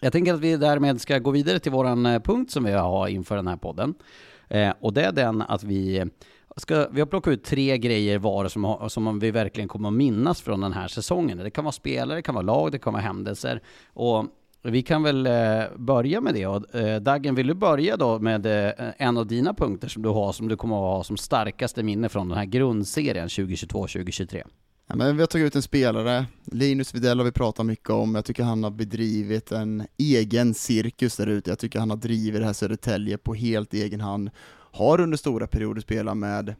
Jag tänker att vi därmed ska gå vidare till våran eh, punkt som vi har inför den här podden. Eh, och det är den att vi ska, vi har plockat ut tre grejer var som, har, som vi verkligen kommer att minnas från den här säsongen. Det kan vara spelare, det kan vara lag, det kan vara händelser. Och vi kan väl eh, börja med det. Och, eh, Dagen, vill du börja då med eh, en av dina punkter som du har, som du kommer att ha som starkaste minne från den här grundserien 2022-2023? Ja, men vi har tagit ut en spelare, Linus Widell har vi pratat mycket om, jag tycker han har bedrivit en egen cirkus där ute, jag tycker han har drivit det här Södertälje på helt egen hand, har under stora perioder spelat med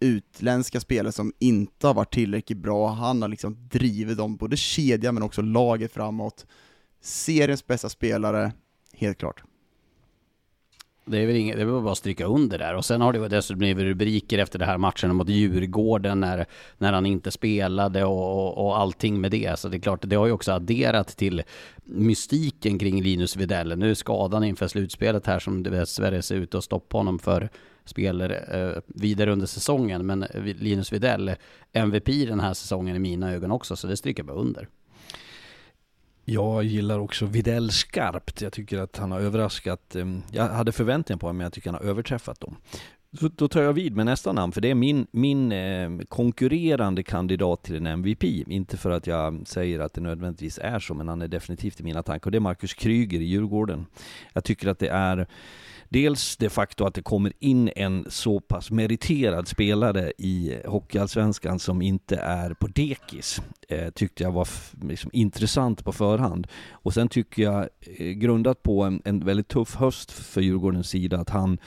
utländska spelare som inte har varit tillräckligt bra, han har liksom drivit dem, både kedja men också laget framåt. Seriens bästa spelare, helt klart. Det är väl inget, det är väl bara att stryka under där. Och sen har det dessutom blivit rubriker efter det här matchen mot Djurgården när, när han inte spelade och, och, och allting med det. Så det är klart, det har ju också adderat till mystiken kring Linus Widell. Nu är skadan inför slutspelet här som dessvärre ser ut att stoppa honom för spelare eh, vidare under säsongen. Men Linus Widell, MVP den här säsongen i mina ögon också, så det stryker jag bara under. Jag gillar också Videll skarpt. Jag tycker att han har överraskat. Ehm, jag hade förväntningar på honom, men jag tycker han har överträffat dem. Så då tar jag vid med nästa namn, för det är min, min eh, konkurrerande kandidat till en MVP. Inte för att jag säger att det nödvändigtvis är så, men han är definitivt i mina tankar. Och det är Marcus Kryger i Djurgården. Jag tycker att det är Dels det faktum att det kommer in en så pass meriterad spelare i Hockeyallsvenskan som inte är på dekis, eh, tyckte jag var liksom intressant på förhand. Och sen tycker jag, eh, grundat på en, en väldigt tuff höst för Djurgårdens sida, att han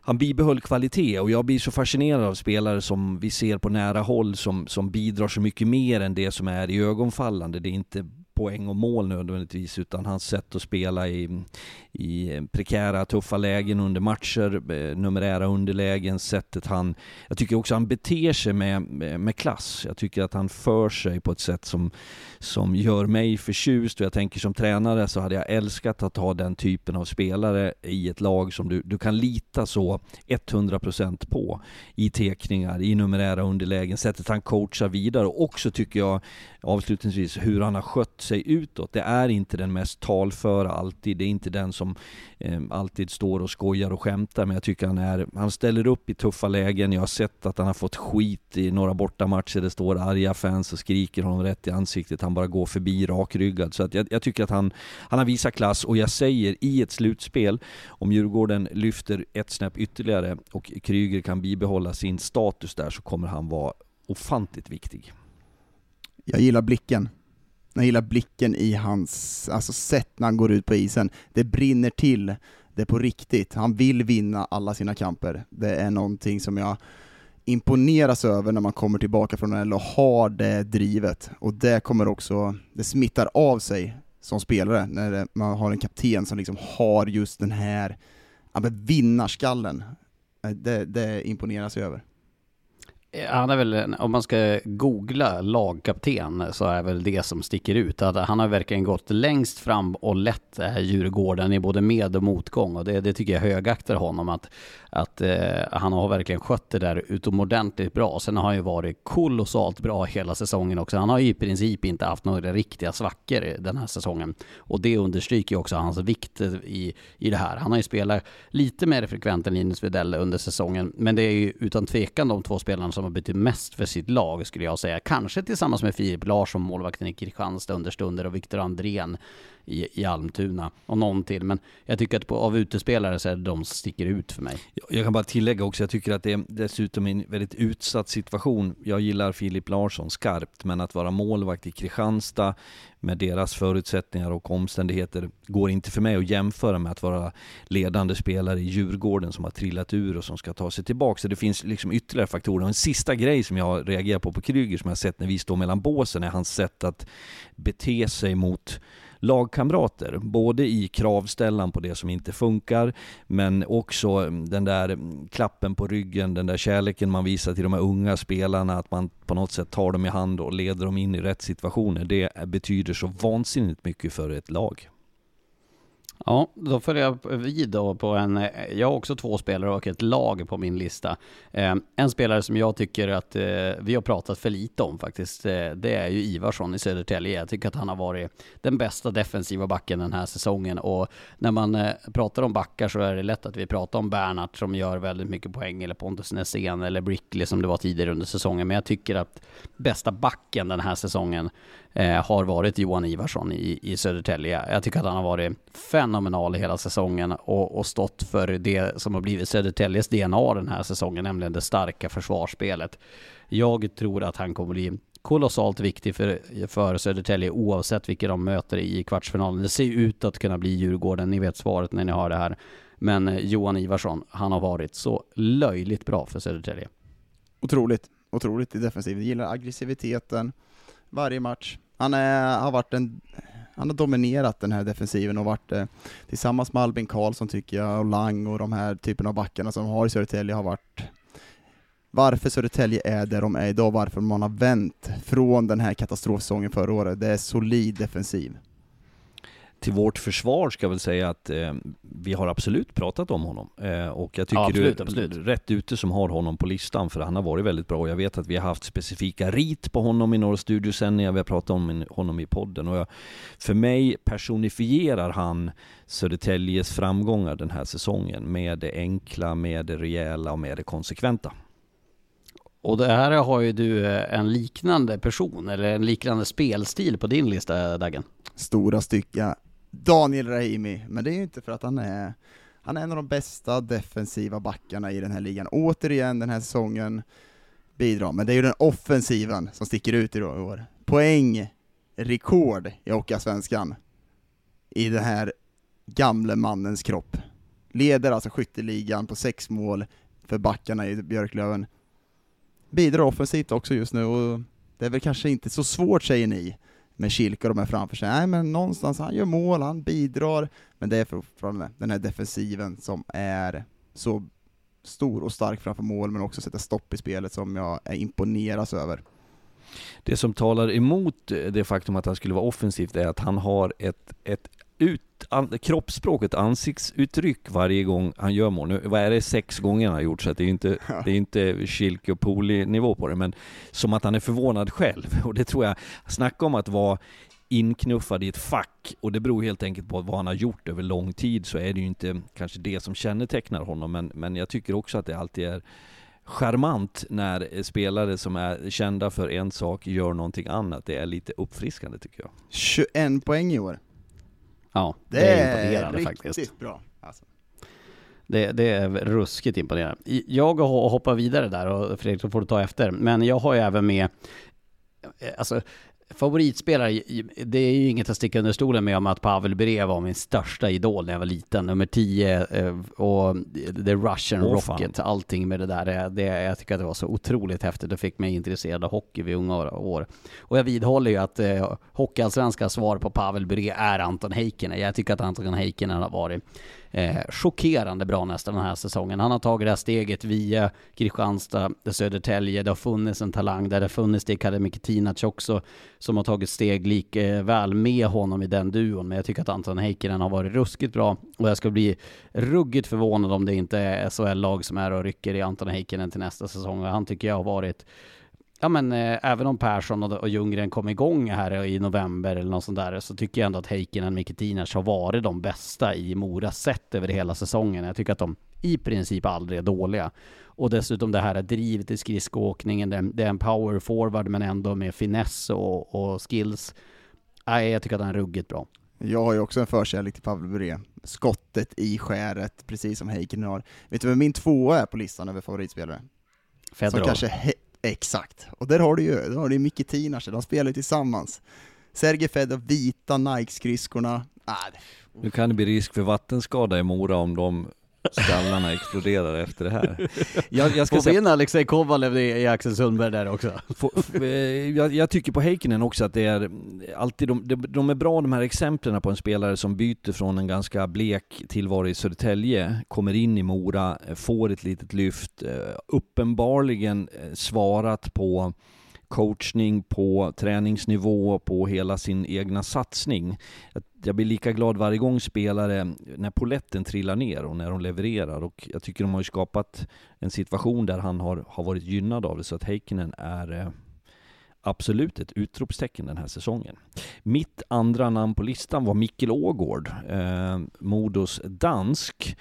han bibehöll kvalitet och jag blir så fascinerad av spelare som vi ser på nära håll som, som bidrar så mycket mer än det som är i ögonfallande. Det är inte poäng och mål nödvändigtvis utan hans sätt att spela i, i prekära, tuffa lägen under matcher, eh, numerära underlägen, sättet han... Jag tycker också han beter sig med, med, med klass. Jag tycker att han för sig på ett sätt som, som gör mig förtjust och jag tänker som tränare så hade jag älskat att ha den typen av spelare i ett lag som du, du kan lita så 100% på i teckningar, i numerära underlägen, sättet han coachar vidare och också tycker jag avslutningsvis hur han har skött sig utåt. Det är inte den mest talföra alltid, det är inte den som eh, alltid står och skojar och skämtar, men jag tycker han är, han ställer upp i tuffa lägen. Jag har sett att han har fått skit i några bortamatcher, det står arga fans och skriker honom rätt i ansiktet, han bara går förbi rakryggad. Så att jag, jag tycker att han, han har visat klass och jag säger i ett slutspel, om Djurgården lyfter ett snäpp ytterligare och Kryger kan bibehålla sin status där så kommer han vara ofantligt viktig. Jag gillar blicken. Jag gillar blicken i hans alltså sätt när han går ut på isen. Det brinner till, det är på riktigt. Han vill vinna alla sina kamper. Det är någonting som jag imponeras över när man kommer tillbaka från NHL och har det drivet. Och det kommer också, det smittar av sig som spelare när det, man har en kapten som liksom har just den här ja, vinnarskallen. Det, det imponeras jag över. Han är väl, om man ska googla lagkapten så är väl det som sticker ut. Att han har verkligen gått längst fram och lett det här Djurgården i både med och motgång. Och det, det tycker jag högaktar honom. Att, att eh, han har verkligen skött det där utomordentligt bra. Sen har han ju varit kolossalt bra hela säsongen också. Han har ju i princip inte haft några riktiga svackor den här säsongen. Och det understryker ju också hans vikt i, i det här. Han har ju spelat lite mer frekvent än Linus Widell under säsongen. Men det är ju utan tvekan de två spelarna som har betytt mest för sitt lag skulle jag säga. Kanske tillsammans med Filip Larsson, målvakten i Kristianstad under stunder och Viktor Andrén i, i Almtuna och någon till. Men jag tycker att på, av utespelare så är det de som sticker ut för mig. Jag- kan bara tillägga också, jag tycker att det är dessutom en väldigt utsatt situation. Jag gillar Filip Larsson skarpt, men att vara målvakt i Kristianstad med deras förutsättningar och omständigheter går inte för mig att jämföra med att vara ledande spelare i Djurgården som har trillat ur och som ska ta sig tillbaka. Så det finns liksom ytterligare faktorer. Och en sista grej som jag reagerar på på Kryger som jag sett när vi står mellan båsen är hans sätt att bete sig mot lagkamrater, både i kravställan på det som inte funkar, men också den där klappen på ryggen, den där kärleken man visar till de här unga spelarna, att man på något sätt tar dem i hand och leder dem in i rätt situationer. Det betyder så vansinnigt mycket för ett lag. Ja, då följer jag vid då på en, eh, jag har också två spelare och ett lag på min lista. Eh, en spelare som jag tycker att eh, vi har pratat för lite om faktiskt, det är ju Ivarsson i Södertälje. Jag tycker att han har varit den bästa defensiva backen den här säsongen och när man pratar om backar så är det lätt att vi pratar om Bernhardt som gör väldigt mycket poäng eller Pontus Nässén eller Brickley som det var tidigare under säsongen. Men jag tycker att bästa backen den här säsongen Eh, har varit Johan Ivarsson i, i Södertälje. Jag tycker att han har varit fenomenal hela säsongen och, och stått för det som har blivit Södertäljes DNA den här säsongen, nämligen det starka försvarsspelet. Jag tror att han kommer bli kolossalt viktig för, för Södertälje oavsett vilka de möter i kvartsfinalen. Det ser ju ut att kunna bli Djurgården, ni vet svaret när ni hör det här. Men eh, Johan Ivarsson, han har varit så löjligt bra för Södertälje. Otroligt, otroligt i defensiven. Gillar aggressiviteten varje match. Han är, har varit en han har dominerat den här defensiven och varit eh, tillsammans med Albin Karlsson tycker jag, och Lang och de här typen av backarna som har i Södertälje har varit varför Södertälje är där de är idag, varför man har vänt från den här katastrofsäsongen förra året. Det är solid defensiv. Till vårt försvar ska jag väl säga att eh, vi har absolut pratat om honom. Eh, och jag tycker Ja, absolut, du är absolut. rätt ute som har honom på listan, för han har varit väldigt bra. Och jag vet att vi har haft specifika rit på honom i några studiosändningar, vi har pratat om honom i podden. Och jag, för mig personifierar han Södertäljes framgångar den här säsongen med det enkla, med det rejäla och med det konsekventa. Och det här har ju du eh, en liknande person, eller en liknande spelstil på din lista, Daggen. Stora stycken. Daniel Rahimi, men det är ju inte för att han är han är en av de bästa defensiva backarna i den här ligan. Återigen den här säsongen bidrar, men det är ju den offensiven som sticker ut i år. Poäng, rekord i Hockeyallsvenskan i den här gamle mannens kropp. Leder alltså skytteligan på sex mål för backarna i Björklöven. Bidrar offensivt också just nu och det är väl kanske inte så svårt säger ni, med Kilke och de här framför sig. Nej men någonstans, han gör mål, han bidrar, men det är fortfarande den här defensiven som är så stor och stark framför mål, men också sätta stopp i spelet som jag är imponeras över. Det som talar emot det faktum att han skulle vara offensivt är att han har ett, ett ut, an, kroppsspråk, ett ansiktsuttryck varje gång han gör mål. Nu, vad är det, sex gånger han har gjort, så det är inte, <laughs> det är inte Schilke och Poli nivå på det, men som att han är förvånad själv. <laughs> Och det tror jag, snacka om att vara inknuffad i ett fack, och det beror helt enkelt på vad han har gjort över lång tid, så är det ju inte kanske det som kännetecknar honom, men, men jag tycker också att det alltid är charmant när spelare som är kända för en sak gör någonting annat. Det är lite uppfriskande tycker jag. 21 poäng i år. Ja, det, Det, är är imponerande riktigt faktiskt. bra. Alltså. Det, det är ruskigt imponerande. Jag ho- hoppar vidare där och Fredrik, så får du ta efter. Men jag har ju även med, eh, alltså favoritspelare, det är ju inget att sticka under stolen med om att Pavel Bure var min största idol när jag var liten. Nummer 10 eh, och The Russian fan. Rocket, allting med det där. Det, jag tycker att det var så otroligt häftigt och fick mig intresserad av hockey vid unga år. Och jag vidhåller ju att eh, Hockeyallsvenskans svar på Pavel Bure är Anton Heikkinen. Jag tycker att Anton Heikkinen har varit eh, chockerande bra nästan den här säsongen. Han har tagit det här steget via Kristianstad, Södertälje, det har funnits en talang där, det har funnits det Akademik Tinac också, som har tagit steg lik eh, väl med honom i den duon, men jag tycker att Anton Heikkinen har varit ruskigt bra och jag ska bli ruggigt förvånad om det inte är SHL-lag som är och rycker i Anton Heikkinen till nästa säsong. Och han tycker jag har varit Ja men eh, även om Persson och, och Ljunggren kom igång här i november eller något sånt där så tycker jag ändå att Heikkinen och Mikitinac har varit de bästa i Mora sett över hela säsongen. Jag tycker att de i princip aldrig är dåliga. Och dessutom det här drivet i skridskoåkningen, det, det är en power forward men ändå med finess och, och skills. Nej, jag tycker att han är ruggigt bra. Jag har ju också en förkärlek till Pavel Bure. Skottet i skäret, precis som Heikkinen har. Vet du vem min tvåa är på listan över favoritspelare? Fedorov. Som kanske Exakt. Och där har du ju, där har du Micke Tinac, de spelar ju tillsammans. Sergej Fedorov, vita Nike-skridskorna. Äh. Nu kan det bli risk för vattenskada i Mora om de skallarna exploderar efter det här. Jag, jag ska Får vi in Alexej Kovalev i, i Axel Sundberg där också? få- f- eh, jag, jag tycker på Heikkinen också att det är alltid, de, de, de är bra de här exemplen på en spelare som byter från en ganska blek tillvaro i Södertälje, kommer in i Mora, eh, får ett litet lyft, eh, uppenbarligen svarat på coachning, på träningsnivå, på hela sin egna satsning. Jag- blir lika glad varje gång spelare, när poletten trillar ner och när de levererar. Och jag tycker de har ju skapat en situation där han har, har varit gynnad av det, så att Heikkinen är eh, absolut ett utropstecken den här säsongen. Mitt andra namn på listan var Mikkel Ågård, eh, Modos dansk.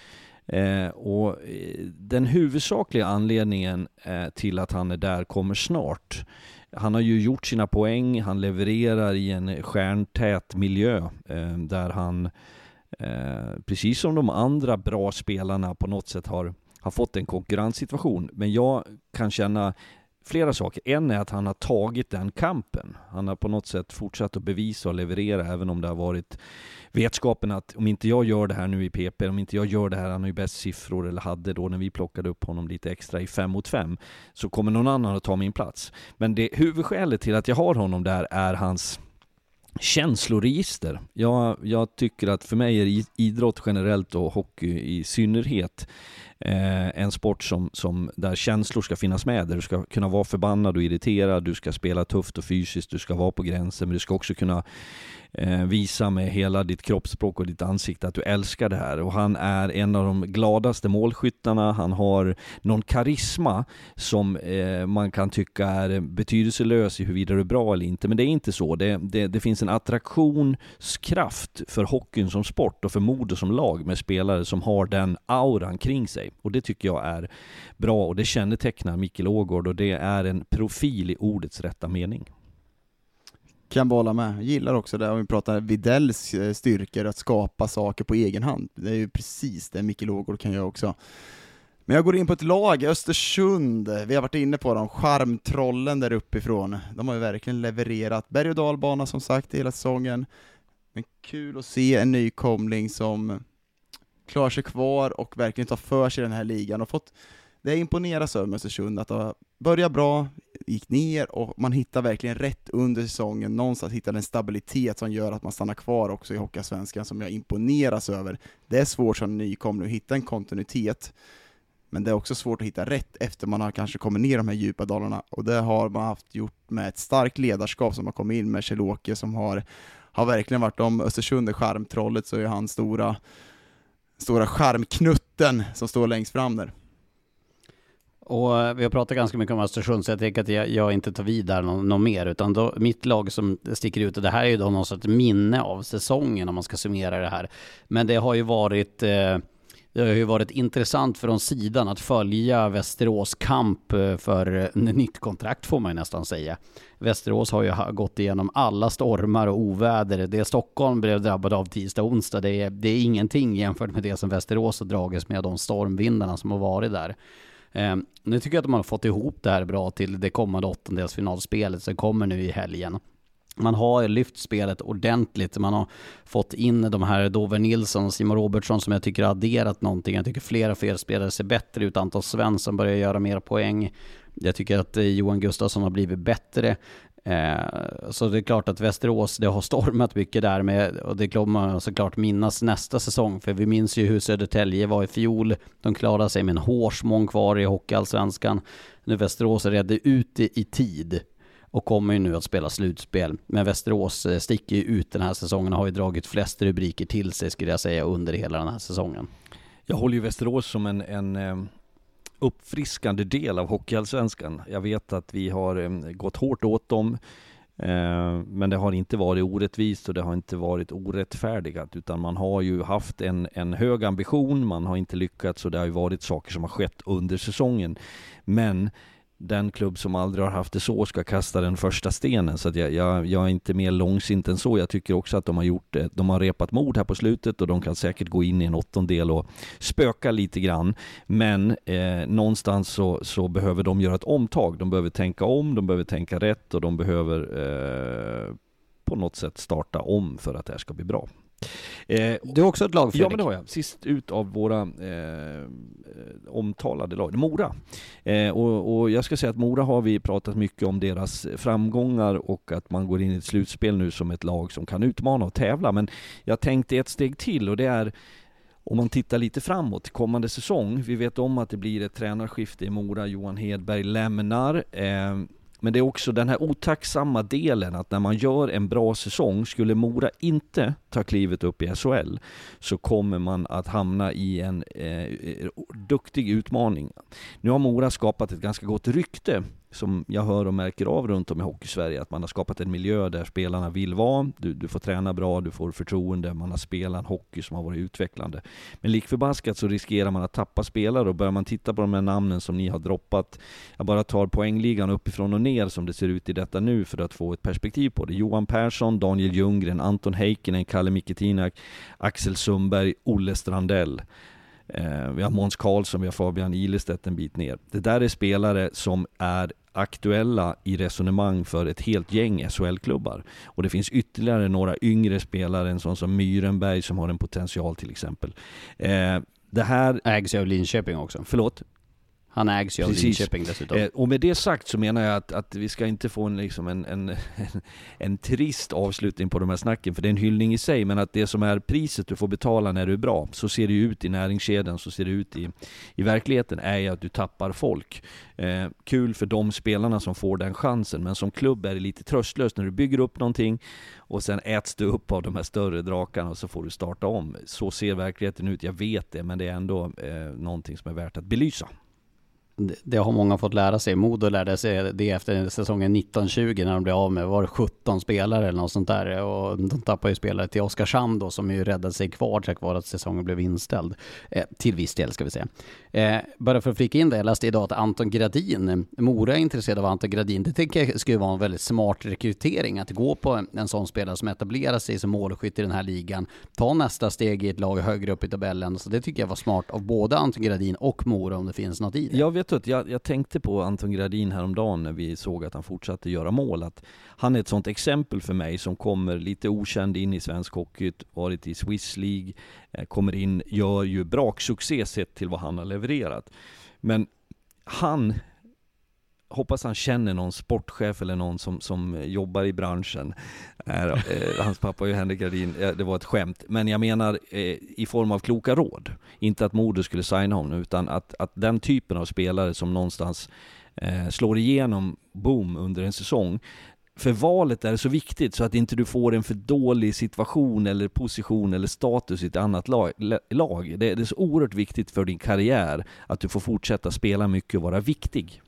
Eh, och eh, den huvudsakliga anledningen eh, till att han är där kommer snart. Han har ju gjort sina poäng, han levererar i en stjärntät miljö eh, där han, eh, precis som de andra bra spelarna på något sätt har, har fått en konkurrenssituation. Men jag kan känna flera saker. En är att han har tagit den kampen. Han har på något sätt fortsatt att bevisa och leverera även om det har varit vetskapen att om inte jag gör det här nu i PP, om inte jag gör det här, han har ju bäst siffror eller hade då när vi plockade upp honom lite extra i fem mot fem, så kommer någon annan att ta min plats. Men det huvudskälet till att jag har honom där är hans känsloregister. Jag, jag tycker att för mig är idrott generellt och hockey i synnerhet eh, en sport som, som där känslor ska finnas med. Där du ska kunna vara förbannad och irriterad, du ska spela tufft och fysiskt, du ska vara på gränsen, men du ska också kunna Eh, visa med hela ditt kroppsspråk och ditt ansikte att du älskar det här. Och han är en av de gladaste målskyttarna, han har någon karisma som eh, man kan tycka är betydelselös i huruvida du är bra eller inte, men det är inte så. Det, det, det finns en attraktionskraft för hockeyn som sport och för Modo som lag med spelare som har den auran kring sig. Och det tycker jag är bra och det kännetecknar Mikkel Ågård och det är en profil i ordets rätta mening. Kan bolla med. Gillar också det, om vi pratar Vidells eh, styrkor, att skapa saker på egen hand. Det är ju precis det Micke Ågård kan göra också. Men jag går in på ett lag, Östersund, vi har varit inne på dem, charmtrollen där uppifrån. De har ju verkligen levererat berg och dalbana som sagt hela säsongen. Men kul att se en nykomling som klarar sig kvar och verkligen tar för sig den här ligan och fått det imponeras över med Östersund, att det började bra, gick ner och man hittar verkligen rätt under säsongen, någonstans hittar en stabilitet som gör att man stannar kvar också i Hockeyallsvenskan som jag imponeras över. Det är svårt som nykomling att hitta en kontinuitet, men det är också svårt att hitta rätt efter man har kanske kommit ner de här djupa dalarna och det har man haft gjort med ett starkt ledarskap som har kommit in med Kjell-Åke som har, har verkligen varit om Östersund är charmtrollet så är han stora stora charmknutten som står längst fram där. Och eh, vi har pratat ganska mycket om Östersund, så jag tänker att jag, jag inte tar vid där någon, någon mer, utan då, mitt lag som sticker ut, och det här är ju då någon sorts minne av säsongen om man ska summera det här. Men det har ju varit eh, det har ju varit intressant från sidan att följa Västerås kamp eh, för eh, nytt kontrakt får man ju nästan säga. Västerås har ju gått igenom alla stormar och oväder. Det Stockholm blev drabbad av tisdag och onsdag, det är, det är ingenting jämfört med det som Västerås har dragits med, de stormvindarna som har varit där. Eh, nu tycker jag att man har fått ihop det här bra till det kommande åttondelsfinalspelet som kommer nu i helgen. Man har lyft spelet ordentligt. Man har fått in de här Dover Nilsson och Simon Robertsson som jag tycker har adderat någonting. Jag tycker flera fler spelare ser bättre ut. Anton Svensson börjar göra mer poäng. Jag tycker att eh, Johan Gustafsson har blivit bättre. Eh, så det är klart att Västerås, det har stormat mycket där med, och det kommer man såklart minnas nästa säsong, för vi minns ju hur Södertälje var i fjol. De klarade sig med en hårsmån kvar i Hockeyallsvenskan. Nu Västerås redde ut det i tid och kommer ju nu att spela slutspel. Men Västerås eh, sticker ju ut den här säsongen och har ju dragit flest rubriker till sig skulle jag säga under hela den här säsongen. Jag håller ju Västerås som en, en eh, uppfriskande del av Hockeyallsvenskan. Jag vet att vi har eh, gått hårt åt dem, eh, men det har inte varit orättvist och det har inte varit orättfärdigat, utan man har ju haft en, en hög ambition, man har inte lyckats och det har ju varit saker som har skett under säsongen. Men den klubb som aldrig har haft det så ska kasta den första stenen. Så att jag, jag, jag, är inte mer långsint än så. Jag tycker också att de har gjort det. De har repat mod här på slutet och de kan säkert gå in i en åttondel och spöka lite grann. Men eh, någonstans så, så, behöver de göra ett omtag. De behöver tänka om, de behöver tänka rätt och de behöver eh, på något sätt starta om för att det här ska bli bra. Eh, du har också ett lag Fredrik. Ja men det har jag. Sist ut av våra eh, omtalade lag, Mora. Eh, och, och, jag ska säga att Mora har vi pratat mycket om deras framgångar och att man går in i ett slutspel nu som ett lag som kan utmana och tävla. Men jag tänkte ett steg till och det är om man tittar lite framåt kommande säsong. Vi vet om att det blir ett tränarskifte i Mora. Johan Hedberg lämnar. Men det är också den här otacksamma delen att när man gör en bra säsong, skulle Mora inte ta klivet upp i SHL, så kommer man att hamna i en eh, eh, duktig utmaning. Nu har Mora skapat ett ganska gott rykte som jag hör och märker av runt om i Hockeysverige, att man har skapat en miljö där spelarna vill vara, du, du får träna bra, du får förtroende, man har spelat en hockey som har varit utvecklande. Men likförbaskat så riskerar man att tappa spelare och börjar man titta på de här namnen som ni har droppat, jag bara tar poängligan uppifrån och ner som det ser ut i detta nu för att få ett perspektiv på det. Johan Persson, Daniel Ljunggren, Anton Heikkinen, Kalle Miketinak, Axel Sundberg, Olle Strandell. Eh, vi har Måns Karlsson, vi har Fabian Ilestedt en bit ner. Det där är spelare som är aktuella i resonemang för ett helt gäng SHL-klubbar. Och det finns ytterligare några yngre spelare, en sån som Myrenberg som har en potential till exempel. Eh, det här... Ägs av Linköping också. Förlåt? Han ägs ju av Linköping dessutom. Eh, och med det sagt så menar jag att, att vi ska inte få en, liksom en, en, <laughs> en, trist avslutning på de här snacken, för det är en hyllning i sig, men att det som är priset du får betala när du är bra, så ser det ut i näringskedjan, så ser det ut i, i verkligheten, är ju att du tappar folk. Eh, kul för de spelarna som får den chansen, men som klubb är det lite tröstlöst när du bygger upp någonting och sen äts du upp av de här större drakarna och så får du starta om. Så ser verkligheten ut, jag vet det, men det är ändå eh, någonting som är värt att belysa det har många fått lära sig. Modo lärde sig det efter säsongen 1920 när de blev av med, var det 17 spelare eller något sånt där. Och de tappade ju spelare till Oskarshamn då som ju räddade sig kvar tack vare att säsongen blev inställd. Eh, till viss del ska vi säga. Eh, bara för att flika in det, jag läste idag att Anton Gradin, Mora är intresserad av Anton Gradin. Det tycker jag skulle vara en väldigt smart rekrytering att gå på en, en sån spelare som etablerar sig som målskytt i den här ligan. Ta nästa steg i ett lag högre upp i tabellen. Så det tycker jag var smart av både Anton Gradin och Mora om det finns något i det. Jag vet att jag, jag tänkte på Anton Gradin häromdagen när vi såg att han fortsatte göra mål. Att han är ett sånt exempel för mig som kommer lite okänd in i svensk hockey, varit i Swiss League, eh, kommer in, gör ju braksuccé sett till vad han har levererat. Men han hoppas han känner någon sportchef eller någon som, som jobbar i branschen. Eh, hans pappa är ju Henrik Gardin, eh, det var ett skämt. Men jag menar eh, i form av kloka råd. Inte att Modo skulle signa honom, utan att, att den typen av spelare som någonstans eh, slår igenom, boom, under en säsong. För valet är så viktigt så att inte du får en för dålig situation eller position eller status i ett annat lag. det är så oerhört viktigt för din karriär att du får fortsätta spela mycket och vara viktig.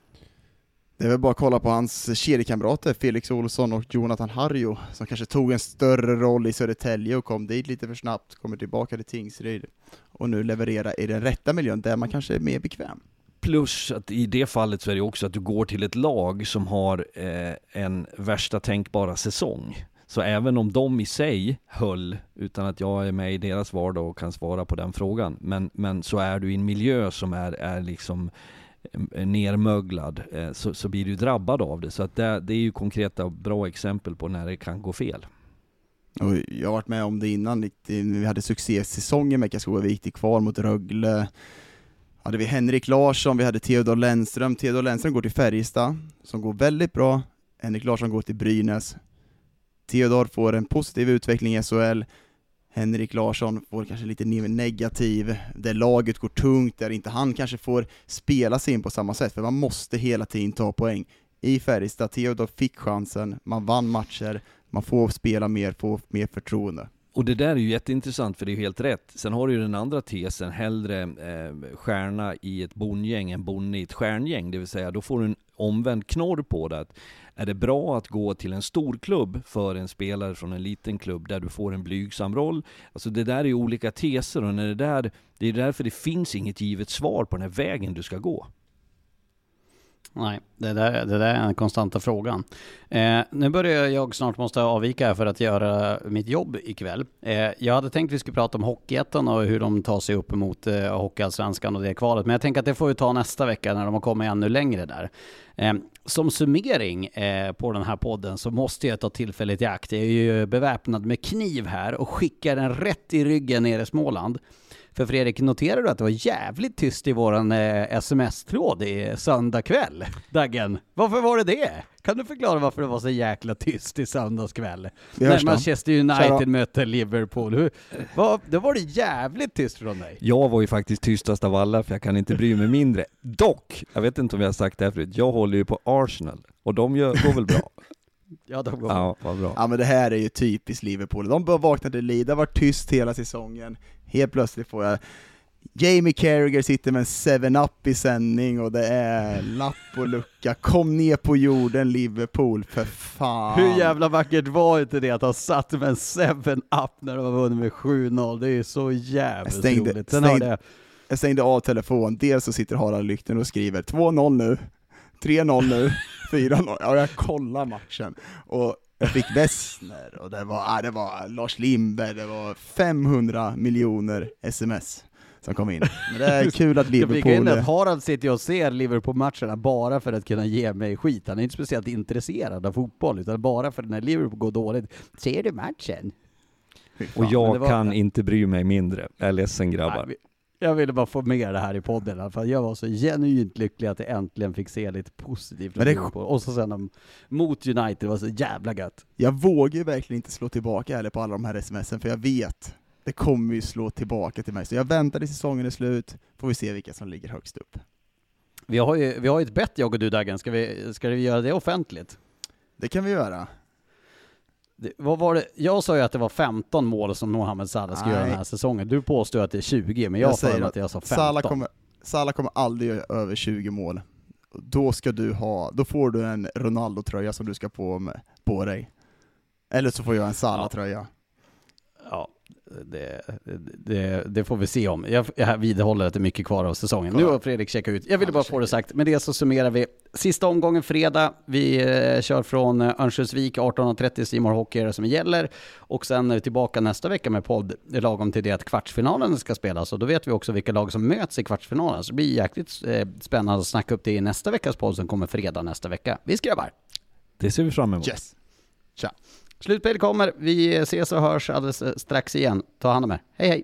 Det är väl bara att kolla på hans kedjekamrater Felix Olsson och Jonathan Harjo som kanske tog en större roll i Södertälje och kom dit lite för snabbt, kommer tillbaka till Tingsryd och nu levererar i den rätta miljön där man kanske är mer bekväm. Plus att i det fallet så är det också att du går till ett lag som har eh, en värsta tänkbara säsong. Så även om de i sig höll, utan att jag är med i deras vardag och kan svara på den frågan, men, men så är du i en miljö som är, är liksom Eh, nermöglad eh, så, så blir du drabbad av det. Så att det, det är ju konkreta bra exempel på när det kan gå fel. Och jag har varit med om det innan, vi hade succésäsongen med Karlskoga, vi gick kvar mot Rögle. Hade vi Henrik Larsson, vi hade Theodor Lennström. Theodor Lennström går till Färjestad, som går väldigt bra, Henrik Larsson går till Brynäs. Theodor får en positiv utveckling i SHL. Henrik Larsson får kanske lite negativ, där laget går tungt, där inte han kanske får spela sig in på samma sätt, för man måste hela tiden ta poäng. I Färjestad, Theodor fick chansen, man vann matcher, man får spela mer, få mer förtroende. Och det där är ju jätteintressant för det är ju helt rätt. Sen har du ju den andra tesen, hellre eh, stjärna i ett bondgäng än bonde i ett stjärngäng. Det vill säga, då får du en omvänd knorr på det är det bra att gå till en stor klubb för en spelare från en liten klubb där du får en blygsam roll? Alltså det där är ju olika teser och när det där, det är därför det finns inget givet svar på den här vägen du ska gå. Nej, det där, det där är den konstanta frågan. Eh, nu börjar jag snart måste avvika för att göra mitt jobb ikväll. Eh, jag hade tänkt att vi skulle prata om Hockeyettan och hur de tar sig upp mot eh, Hockeyallsvenskan och det kvalet, men jag tänker att det får vi ta nästa vecka när de har kommit ännu längre där. Eh, som summering eh, på den här podden så måste jag ta tillfället i akt. Jag är ju beväpnad med kniv här och skickar den rätt i ryggen ner i Småland. För Fredrik, noterar du att det var jävligt tyst i våran eh, sms-tråd i söndag kväll? Daggen, varför var det det? Kan du förklara varför det var så jäkla tyst i söndags kväll? När Manchester United mötte Liverpool. Hur, var, då var det jävligt tyst från dig. Jag var ju faktiskt tystast av alla, för jag kan inte bry mig mindre. Dock, jag vet inte om jag har sagt det här förut, jag håller ju på Arsenal, och de gör, går väl bra? Ja, de går ja, vad bra. Ja men det här är ju typiskt Liverpool, de bör vakna till liv, det har varit tyst hela säsongen, helt plötsligt får jag Jamie Carragher sitter med en 7-Up i sändning och det är lapp och lucka, kom ner på jorden Liverpool, för fan! Hur jävla vackert var inte det att ha satt med en 7-Up när de har vunnit med 7-0, det är så jävligt jag stängde, roligt. Sen stängde. Jag stängde av telefon, dels så sitter Harald Lykten och skriver 2-0 nu, 3-0 nu, <laughs> 4-0, ja jag kollar matchen. Och jag fick Wessner, och det var, ah, det var Lars Lindberg, det var 500 miljoner sms som kom in. Men det är kul att Liverpool... Det Harald sitter och ser Liverpool-matcherna bara för att kunna ge mig skit. Han är inte speciellt intresserad av fotboll, utan bara för att när Liverpool går dåligt, ser du matchen? Och jag var... kan inte bry mig mindre. Jag är ledsen grabbar. Nej, jag ville bara få med det här i podden i alla fall. Jag var så genuint lycklig att jag äntligen fick se lite positivt Men det... Och så sen om, mot United, det var så jävla gött. Jag vågar ju verkligen inte slå tillbaka heller på alla de här smsen, för jag vet, det kommer ju slå tillbaka till mig. Så jag väntar tills säsongen är slut, får vi se vilka som ligger högst upp. Vi har ju, vi har ju ett bett jag och du Dagen, ska vi, ska vi göra det offentligt? Det kan vi göra. Det, vad var det? Jag sa ju att det var 15 mål som Mohamed Salah ska göra den här säsongen. Du påstår att det är 20, men jag, jag säger att jag sa 15. Salah kommer, Salah kommer aldrig göra över 20 mål. Då ska du ha, då får du en Ronaldo-tröja som du ska på, med, på dig. Eller så får jag en Salah-tröja. Det, det, det, får vi se om. Jag, jag vidhåller att det är mycket kvar av säsongen. Nu har Fredrik checkat ut. Jag ville bara få det sagt. Med det så summerar vi. Sista omgången fredag. Vi eh, kör från eh, Örnsköldsvik 18.30 Simor Hockey är det som gäller. Och sen är vi tillbaka nästa vecka med podd lagom till det att kvartsfinalen ska spelas. Och då vet vi också vilka lag som möts i kvartsfinalen. Så det blir jäkligt eh, spännande att snacka upp det i nästa veckas podd som kommer fredag nästa vecka. Vi grabbar! Det ser vi fram emot. Yes. Tja! Slutspel kommer. Vi ses och hörs alldeles eh, strax igen. Ta hand om er. Hej hej!